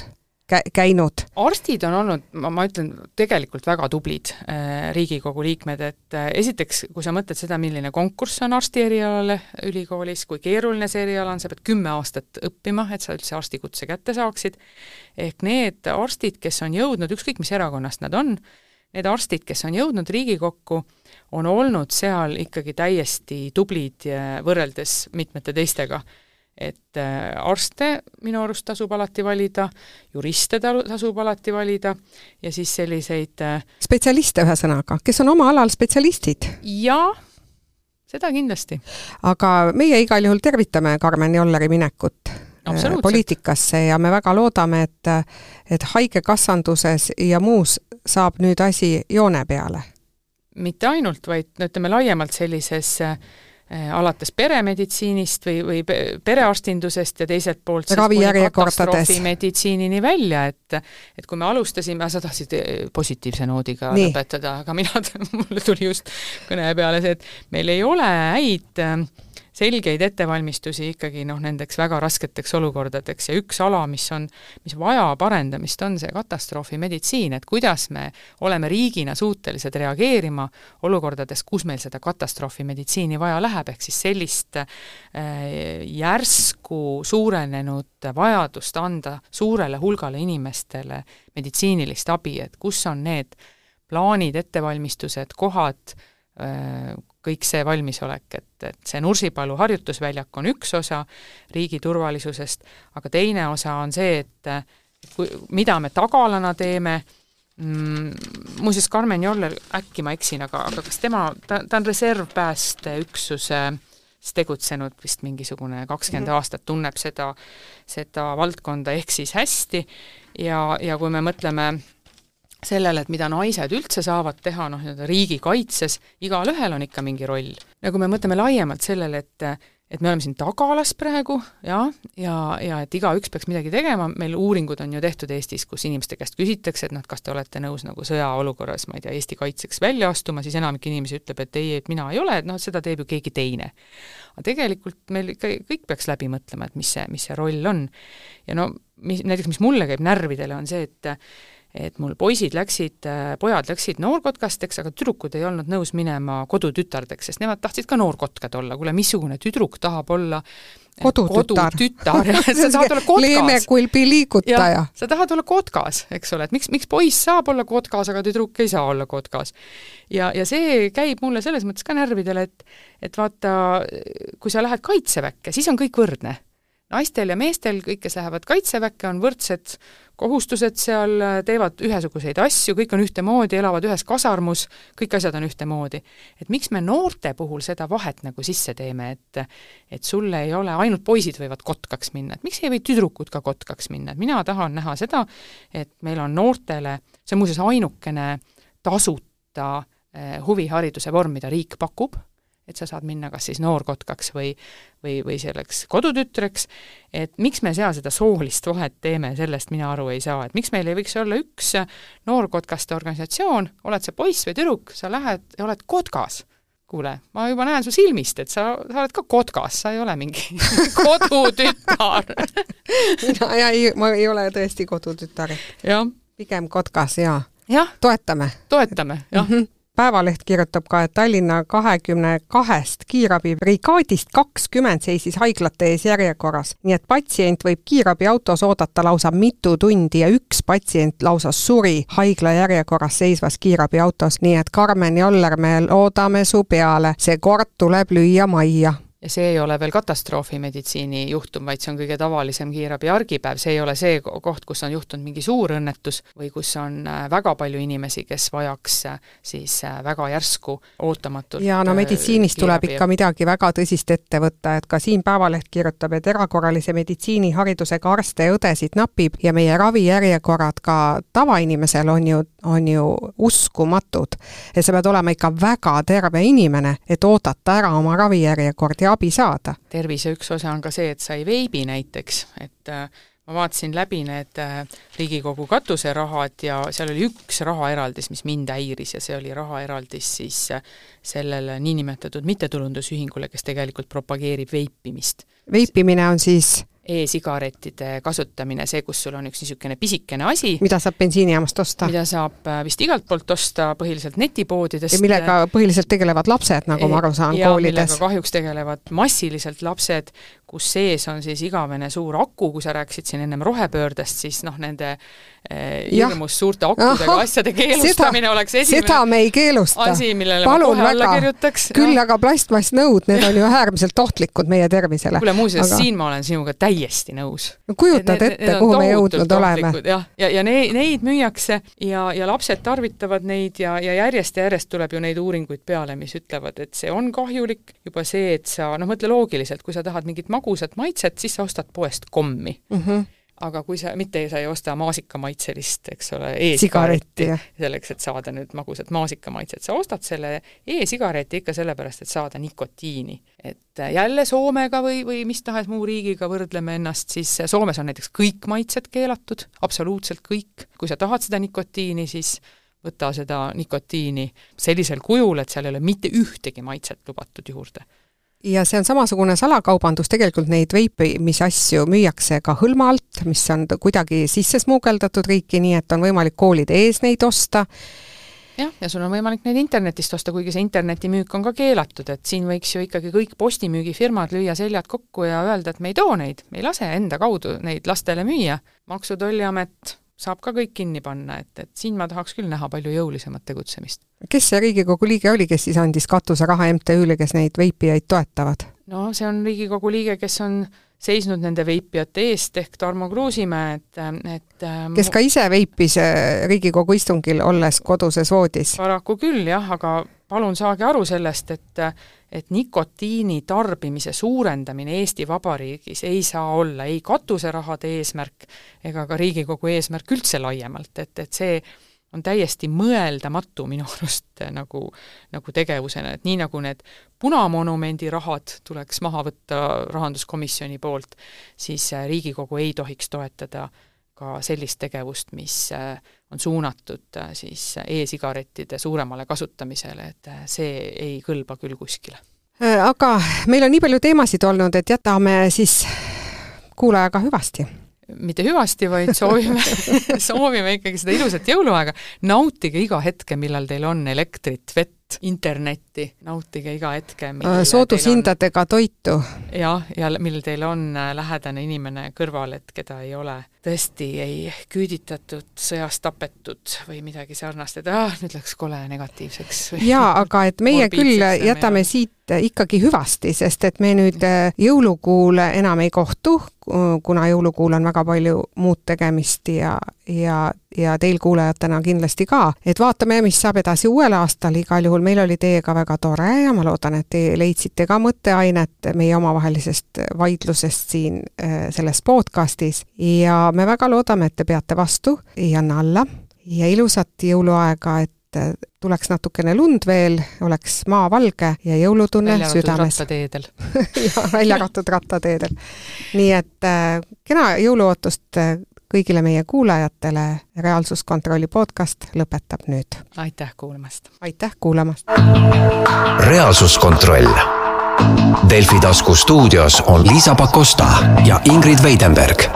kä-, käinud? arstid on olnud, ma, ma ütlen, tegelikult väga tublid äh, Riigikogu liikmed, et äh, esiteks, kui sa mõtled seda, milline konkurss on arsti erialale ülikoolis, kui keeruline see eriala on, sa pead kümme aastat õppima, et sa üldse arstikutse kätte saaksid, ehk need arstid, kes on jõudnud, ükskõik mis erakonnast nad on, need arstid, kes on jõudnud Riigikokku, on olnud seal ikkagi täiesti tublid võrreldes mitmete teistega et äh, arste minu arust tasub alati valida, juriste tasub alati valida ja siis selliseid äh, spetsialiste ühesõnaga, kes on oma alal spetsialistid? jaa, seda kindlasti. aga meie igal juhul tervitame Karmen Jolleri minekut äh, poliitikasse ja me väga loodame, et, et haigekassanduses ja muus saab nüüd asi joone peale. mitte ainult, vaid no ütleme laiemalt sellises äh, alates peremeditsiinist või, või perearstindusest ja teiselt poolt katastroofimeditsiinini välja, et et kui me alustasime, sa tahtsid eh, positiivse noodiga Nii. lõpetada, aga mina, mulle tuli just kõne peale see, et meil ei ole häid äh, selgeid ettevalmistusi ikkagi noh, nendeks väga rasketeks olukordadeks ja üks ala, mis on, mis vajab arendamist, on see katastroofimeditsiin, et kuidas me oleme riigina suutelised reageerima olukordades, kus meil seda katastroofimeditsiini vaja läheb, ehk siis sellist äh, järsku suurenenud vajadust anda suurele hulgale inimestele meditsiinilist abi, et kus on need plaanid, ettevalmistused, kohad, kõik see valmisolek, et, et see Nursipalu harjutusväljak on üks osa riigi turvalisusest, aga teine osa on see, et kui, mida me tagalana teeme mm,, muuseas, Karmen Joller, äkki ma eksin, aga, aga kas tema, ta, ta on reservpäästeüksuses tegutsenud vist mingisugune kakskümmend mm -hmm. aastat, tunneb seda, seda valdkonda ehk siis hästi ja, ja kui me mõtleme sellele, et mida naised üldse saavad teha, noh, nii-öelda riigikaitses, igalühel on ikka mingi roll. ja kui me mõtleme laiemalt sellele, et et me oleme siin tagalas praegu, jah, ja, ja et igaüks peaks midagi tegema, meil uuringud on ju tehtud Eestis, kus inimeste käest küsitakse, et noh, et kas te olete nõus nagu sõjaolukorras, ma ei tea, Eesti kaitseks välja astuma, siis enamik inimesi ütleb, et ei, et mina ei ole, et noh, seda teeb ju keegi teine. aga tegelikult meil ikka kõik peaks läbi mõtlema, et mis see, mis see roll on. ja no mis, näiteks mis mulle käib närvidele, on see, et et mul poisid läksid, pojad läksid noorkotkasteks, aga tüdrukud ei olnud nõus minema kodutütardeks, sest nemad tahtsid ka noorkotkad olla, kuule, missugune tüdruk tahab olla kodutütar, kodutütar, sa tahad olla kotkas. leemekulbi liigutaja. sa tahad olla kotkas, eks ole, et miks, miks poiss saab olla kotkas, aga tüdruk ei saa olla kotkas. ja, ja see käib mulle selles mõttes ka närvidele, et et vaata, kui sa lähed kaitseväkke, siis on kõik võrdne naistel ja meestel, kõik, kes lähevad Kaitseväkke, on võrdsed kohustused seal, teevad ühesuguseid asju, kõik on ühtemoodi, elavad ühes kasarmus, kõik asjad on ühtemoodi. et miks me noorte puhul seda vahet nagu sisse teeme, et et sul ei ole, ainult poisid võivad kotkaks minna, et miks ei või tüdrukud ka kotkaks minna, et mina tahan näha seda, et meil on noortele, see on muuseas ainukene tasuta eh, huvihariduse vorm, mida riik pakub, et sa saad minna kas siis noorkotkaks või, või, või selleks kodutütreks, et miks me seal seda soolist vahet teeme, sellest mina aru ei saa, et miks meil ei võiks olla üks noorkotkaste organisatsioon, oled sa poiss või tüdruk, sa lähed ja oled kotkas kuule, ma juba näen su silmist, et sa, sa oled ka kotkas, sa ei ole mingi kodutütar mina ja ei, ma ei ole tõesti kodutütar. pigem kotkas ja. toetame. toetame, jah mm. -hmm Päevaleht kirjutab ka, et Tallinna kahekümne kahest kiirabibrigaadist kakskümmend seisis haiglate ees järjekorras, nii et patsient võib kiirabiautos oodata lausa mitu tundi ja üks patsient lausa suri haigla järjekorras seisvas kiirabiautos, nii et Karmen Joller, me loodame su peale, see kord tuleb lüüa majja ja see ei ole veel katastroofimeditsiini juhtum, vaid see on kõige tavalisem kiirabi argipäev, see ei ole see koht, kus on juhtunud mingi suur õnnetus või kus on äh, väga palju inimesi, kes vajaks äh, siis äh, väga järsku ootamatult ja no meditsiinis tuleb ikka midagi väga tõsist ette võtta, et ka siin Päevaleht kirjutab, et erakorralise meditsiiniharidusega arste ja õdesid napib ja meie ravijärjekorrad ka tavainimesel on ju, on ju uskumatud. et sa pead olema ikka väga terve inimene, et oodata ära oma ravijärjekord ja abi saada. tervise üks osa on ka see, et sa ei veibi näiteks, et äh, ma vaatasin läbi need äh, Riigikogu katuserahad ja seal oli üks rahaeraldis, mis mind häiris ja see oli rahaeraldis siis äh, sellele niinimetatud mittetulundusühingule, kes tegelikult propageerib veipimist. veipimine on siis e-sigarettide kasutamine, see, kus sul on üks niisugune pisikene asi, mida saab bensiinijaamast osta? mida saab äh, vist igalt poolt osta, põhiliselt netipoodidest. ja millega põhiliselt tegelevad lapsed, nagu ma aru saan, koolides. kahjuks tegelevad massiliselt lapsed, kus sees on siis igavene suur aku, kui sa rääkisid siin ennem rohepöördest, siis noh, nende eh, hirmus suurte akudega Aha, asjade keelustamine seda, oleks esimene seda me ei keelusta. asi, millele Palun ma kohe alla kirjutaks. küll aga plastmassnõud, need on ju äärmiselt ohtlikud meie tervisele. kuule muuseas aga..., siin ma olen sinuga täiesti nõus. no kujutad need, ette, kuhu me jõudnud oleme. jah, ja, ja, ja neid, neid müüakse ja, ja lapsed tarvitavad neid ja, ja järjest ja järjest tuleb ju neid uuringuid peale, mis ütlevad, et see on kahjulik, juba see, et sa, noh, mõtle loogiliselt, kui sa tahad mingit magu magusat maitset, siis sa ostad poest kommi mm. -hmm aga kui sa, mitte sa ei osta maasikamaitselist, eks ole e, e-sigaretti selleks, et saada nüüd magusat maasikamaitset, sa ostad selle e-sigareti ikka sellepärast, et saada nikotiini. et jälle Soomega või, või mis tahes muu riigiga võrdleme ennast, siis Soomes on näiteks kõik maitsed keelatud, absoluutselt kõik. kui sa tahad seda nikotiini, siis võta seda nikotiini sellisel kujul, et seal ei ole mitte ühtegi maitset lubatud juurde ja see on samasugune salakaubandus, tegelikult neid veipimisasju müüakse ka hõlma alt, mis on kuidagi sisse smuugeldatud riiki, nii et on võimalik koolide ees neid osta. jah, ja sul on võimalik neid internetist osta, kuigi see internetimüük on ka keelatud, et siin võiks ju ikkagi kõik postimüügifirmad lüüa seljad kokku ja öelda, et me ei too neid, me ei lase enda kaudu neid lastele müüa. maksu- ja Tolliamet saab ka kõik kinni panna, et, et siin ma tahaks küll näha palju jõulisemat tegutsemist. kes see Riigikogu liige oli, kes siis andis katuseraha MTÜ-le, kes neid veipijaid toetavad? no see on Riigikogu liige, kes on seisnud nende veipijate eest, ehk Tarmo Kruusimäe, et, et ähm, kes ka ise veipis äh, Riigikogu istungil, olles koduses voodis? paraku küll jah, aga palun saage aru sellest, et et nikotiini tarbimise suurendamine Eesti Vabariigis ei saa olla ei katuserahade eesmärk ega ka Riigikogu eesmärk üldse laiemalt, et, et see on täiesti mõeldamatu minu arust nagu, nagu tegevusena, et nii nagu need punamonumendi rahad tuleks maha võtta Rahanduskomisjoni poolt, siis äh, Riigikogu ei tohiks toetada ka sellist tegevust, mis äh, on suunatud äh, siis e-sigarettide suuremale kasutamisele, et see ei kõlba küll kuskile. aga meil on nii palju teemasid olnud, et jätame siis kuulajaga hüvasti mitte hüvasti, vaid soovime soovime ikkagi seda ilusat jõuluaega. nautige iga hetke, millal teil on elektrit, vett, internetti, nautige iga hetke. soodushindadega toitu. jah, ja millal teil on äh, lähedane inimene kõrval, et keda ei ole tõesti ei küüditatud, sõjas tapetud või midagi sarnast, et ah, nüüd läks kole negatiivseks. jaa, aga et meie küll jätame siit ikkagi hüvasti, sest et me nüüd äh, jõulukuul enam ei kohtu, kuna jõulukuul on väga palju muud tegemist ja, ja, ja teil kuulajatena kindlasti ka, et vaatame, mis saab edasi uuel aastal, igal juhul meil oli teiega väga tore ja ma loodan, et te leidsite ka mõtteainet meie omavahelisest vaidlusest siin äh, selles podcastis. Ja me väga loodame, et te peate vastu, ei anna alla. Ja ilusat jõuluaega, et tuleks natukene lund veel, oleks maa valge ja jõulutunne südames. ja välja arvatud rattateedel. nii et äh, kena jõuluootust äh, kõigile meie kuulajatele, Reaalsuskontrolli podcast lõpetab nüüd. aitäh kuulamast! aitäh kuulamast! reaalsuskontroll Delfi tasku stuudios on Liisa Pakosta ja Ingrid Veidenberg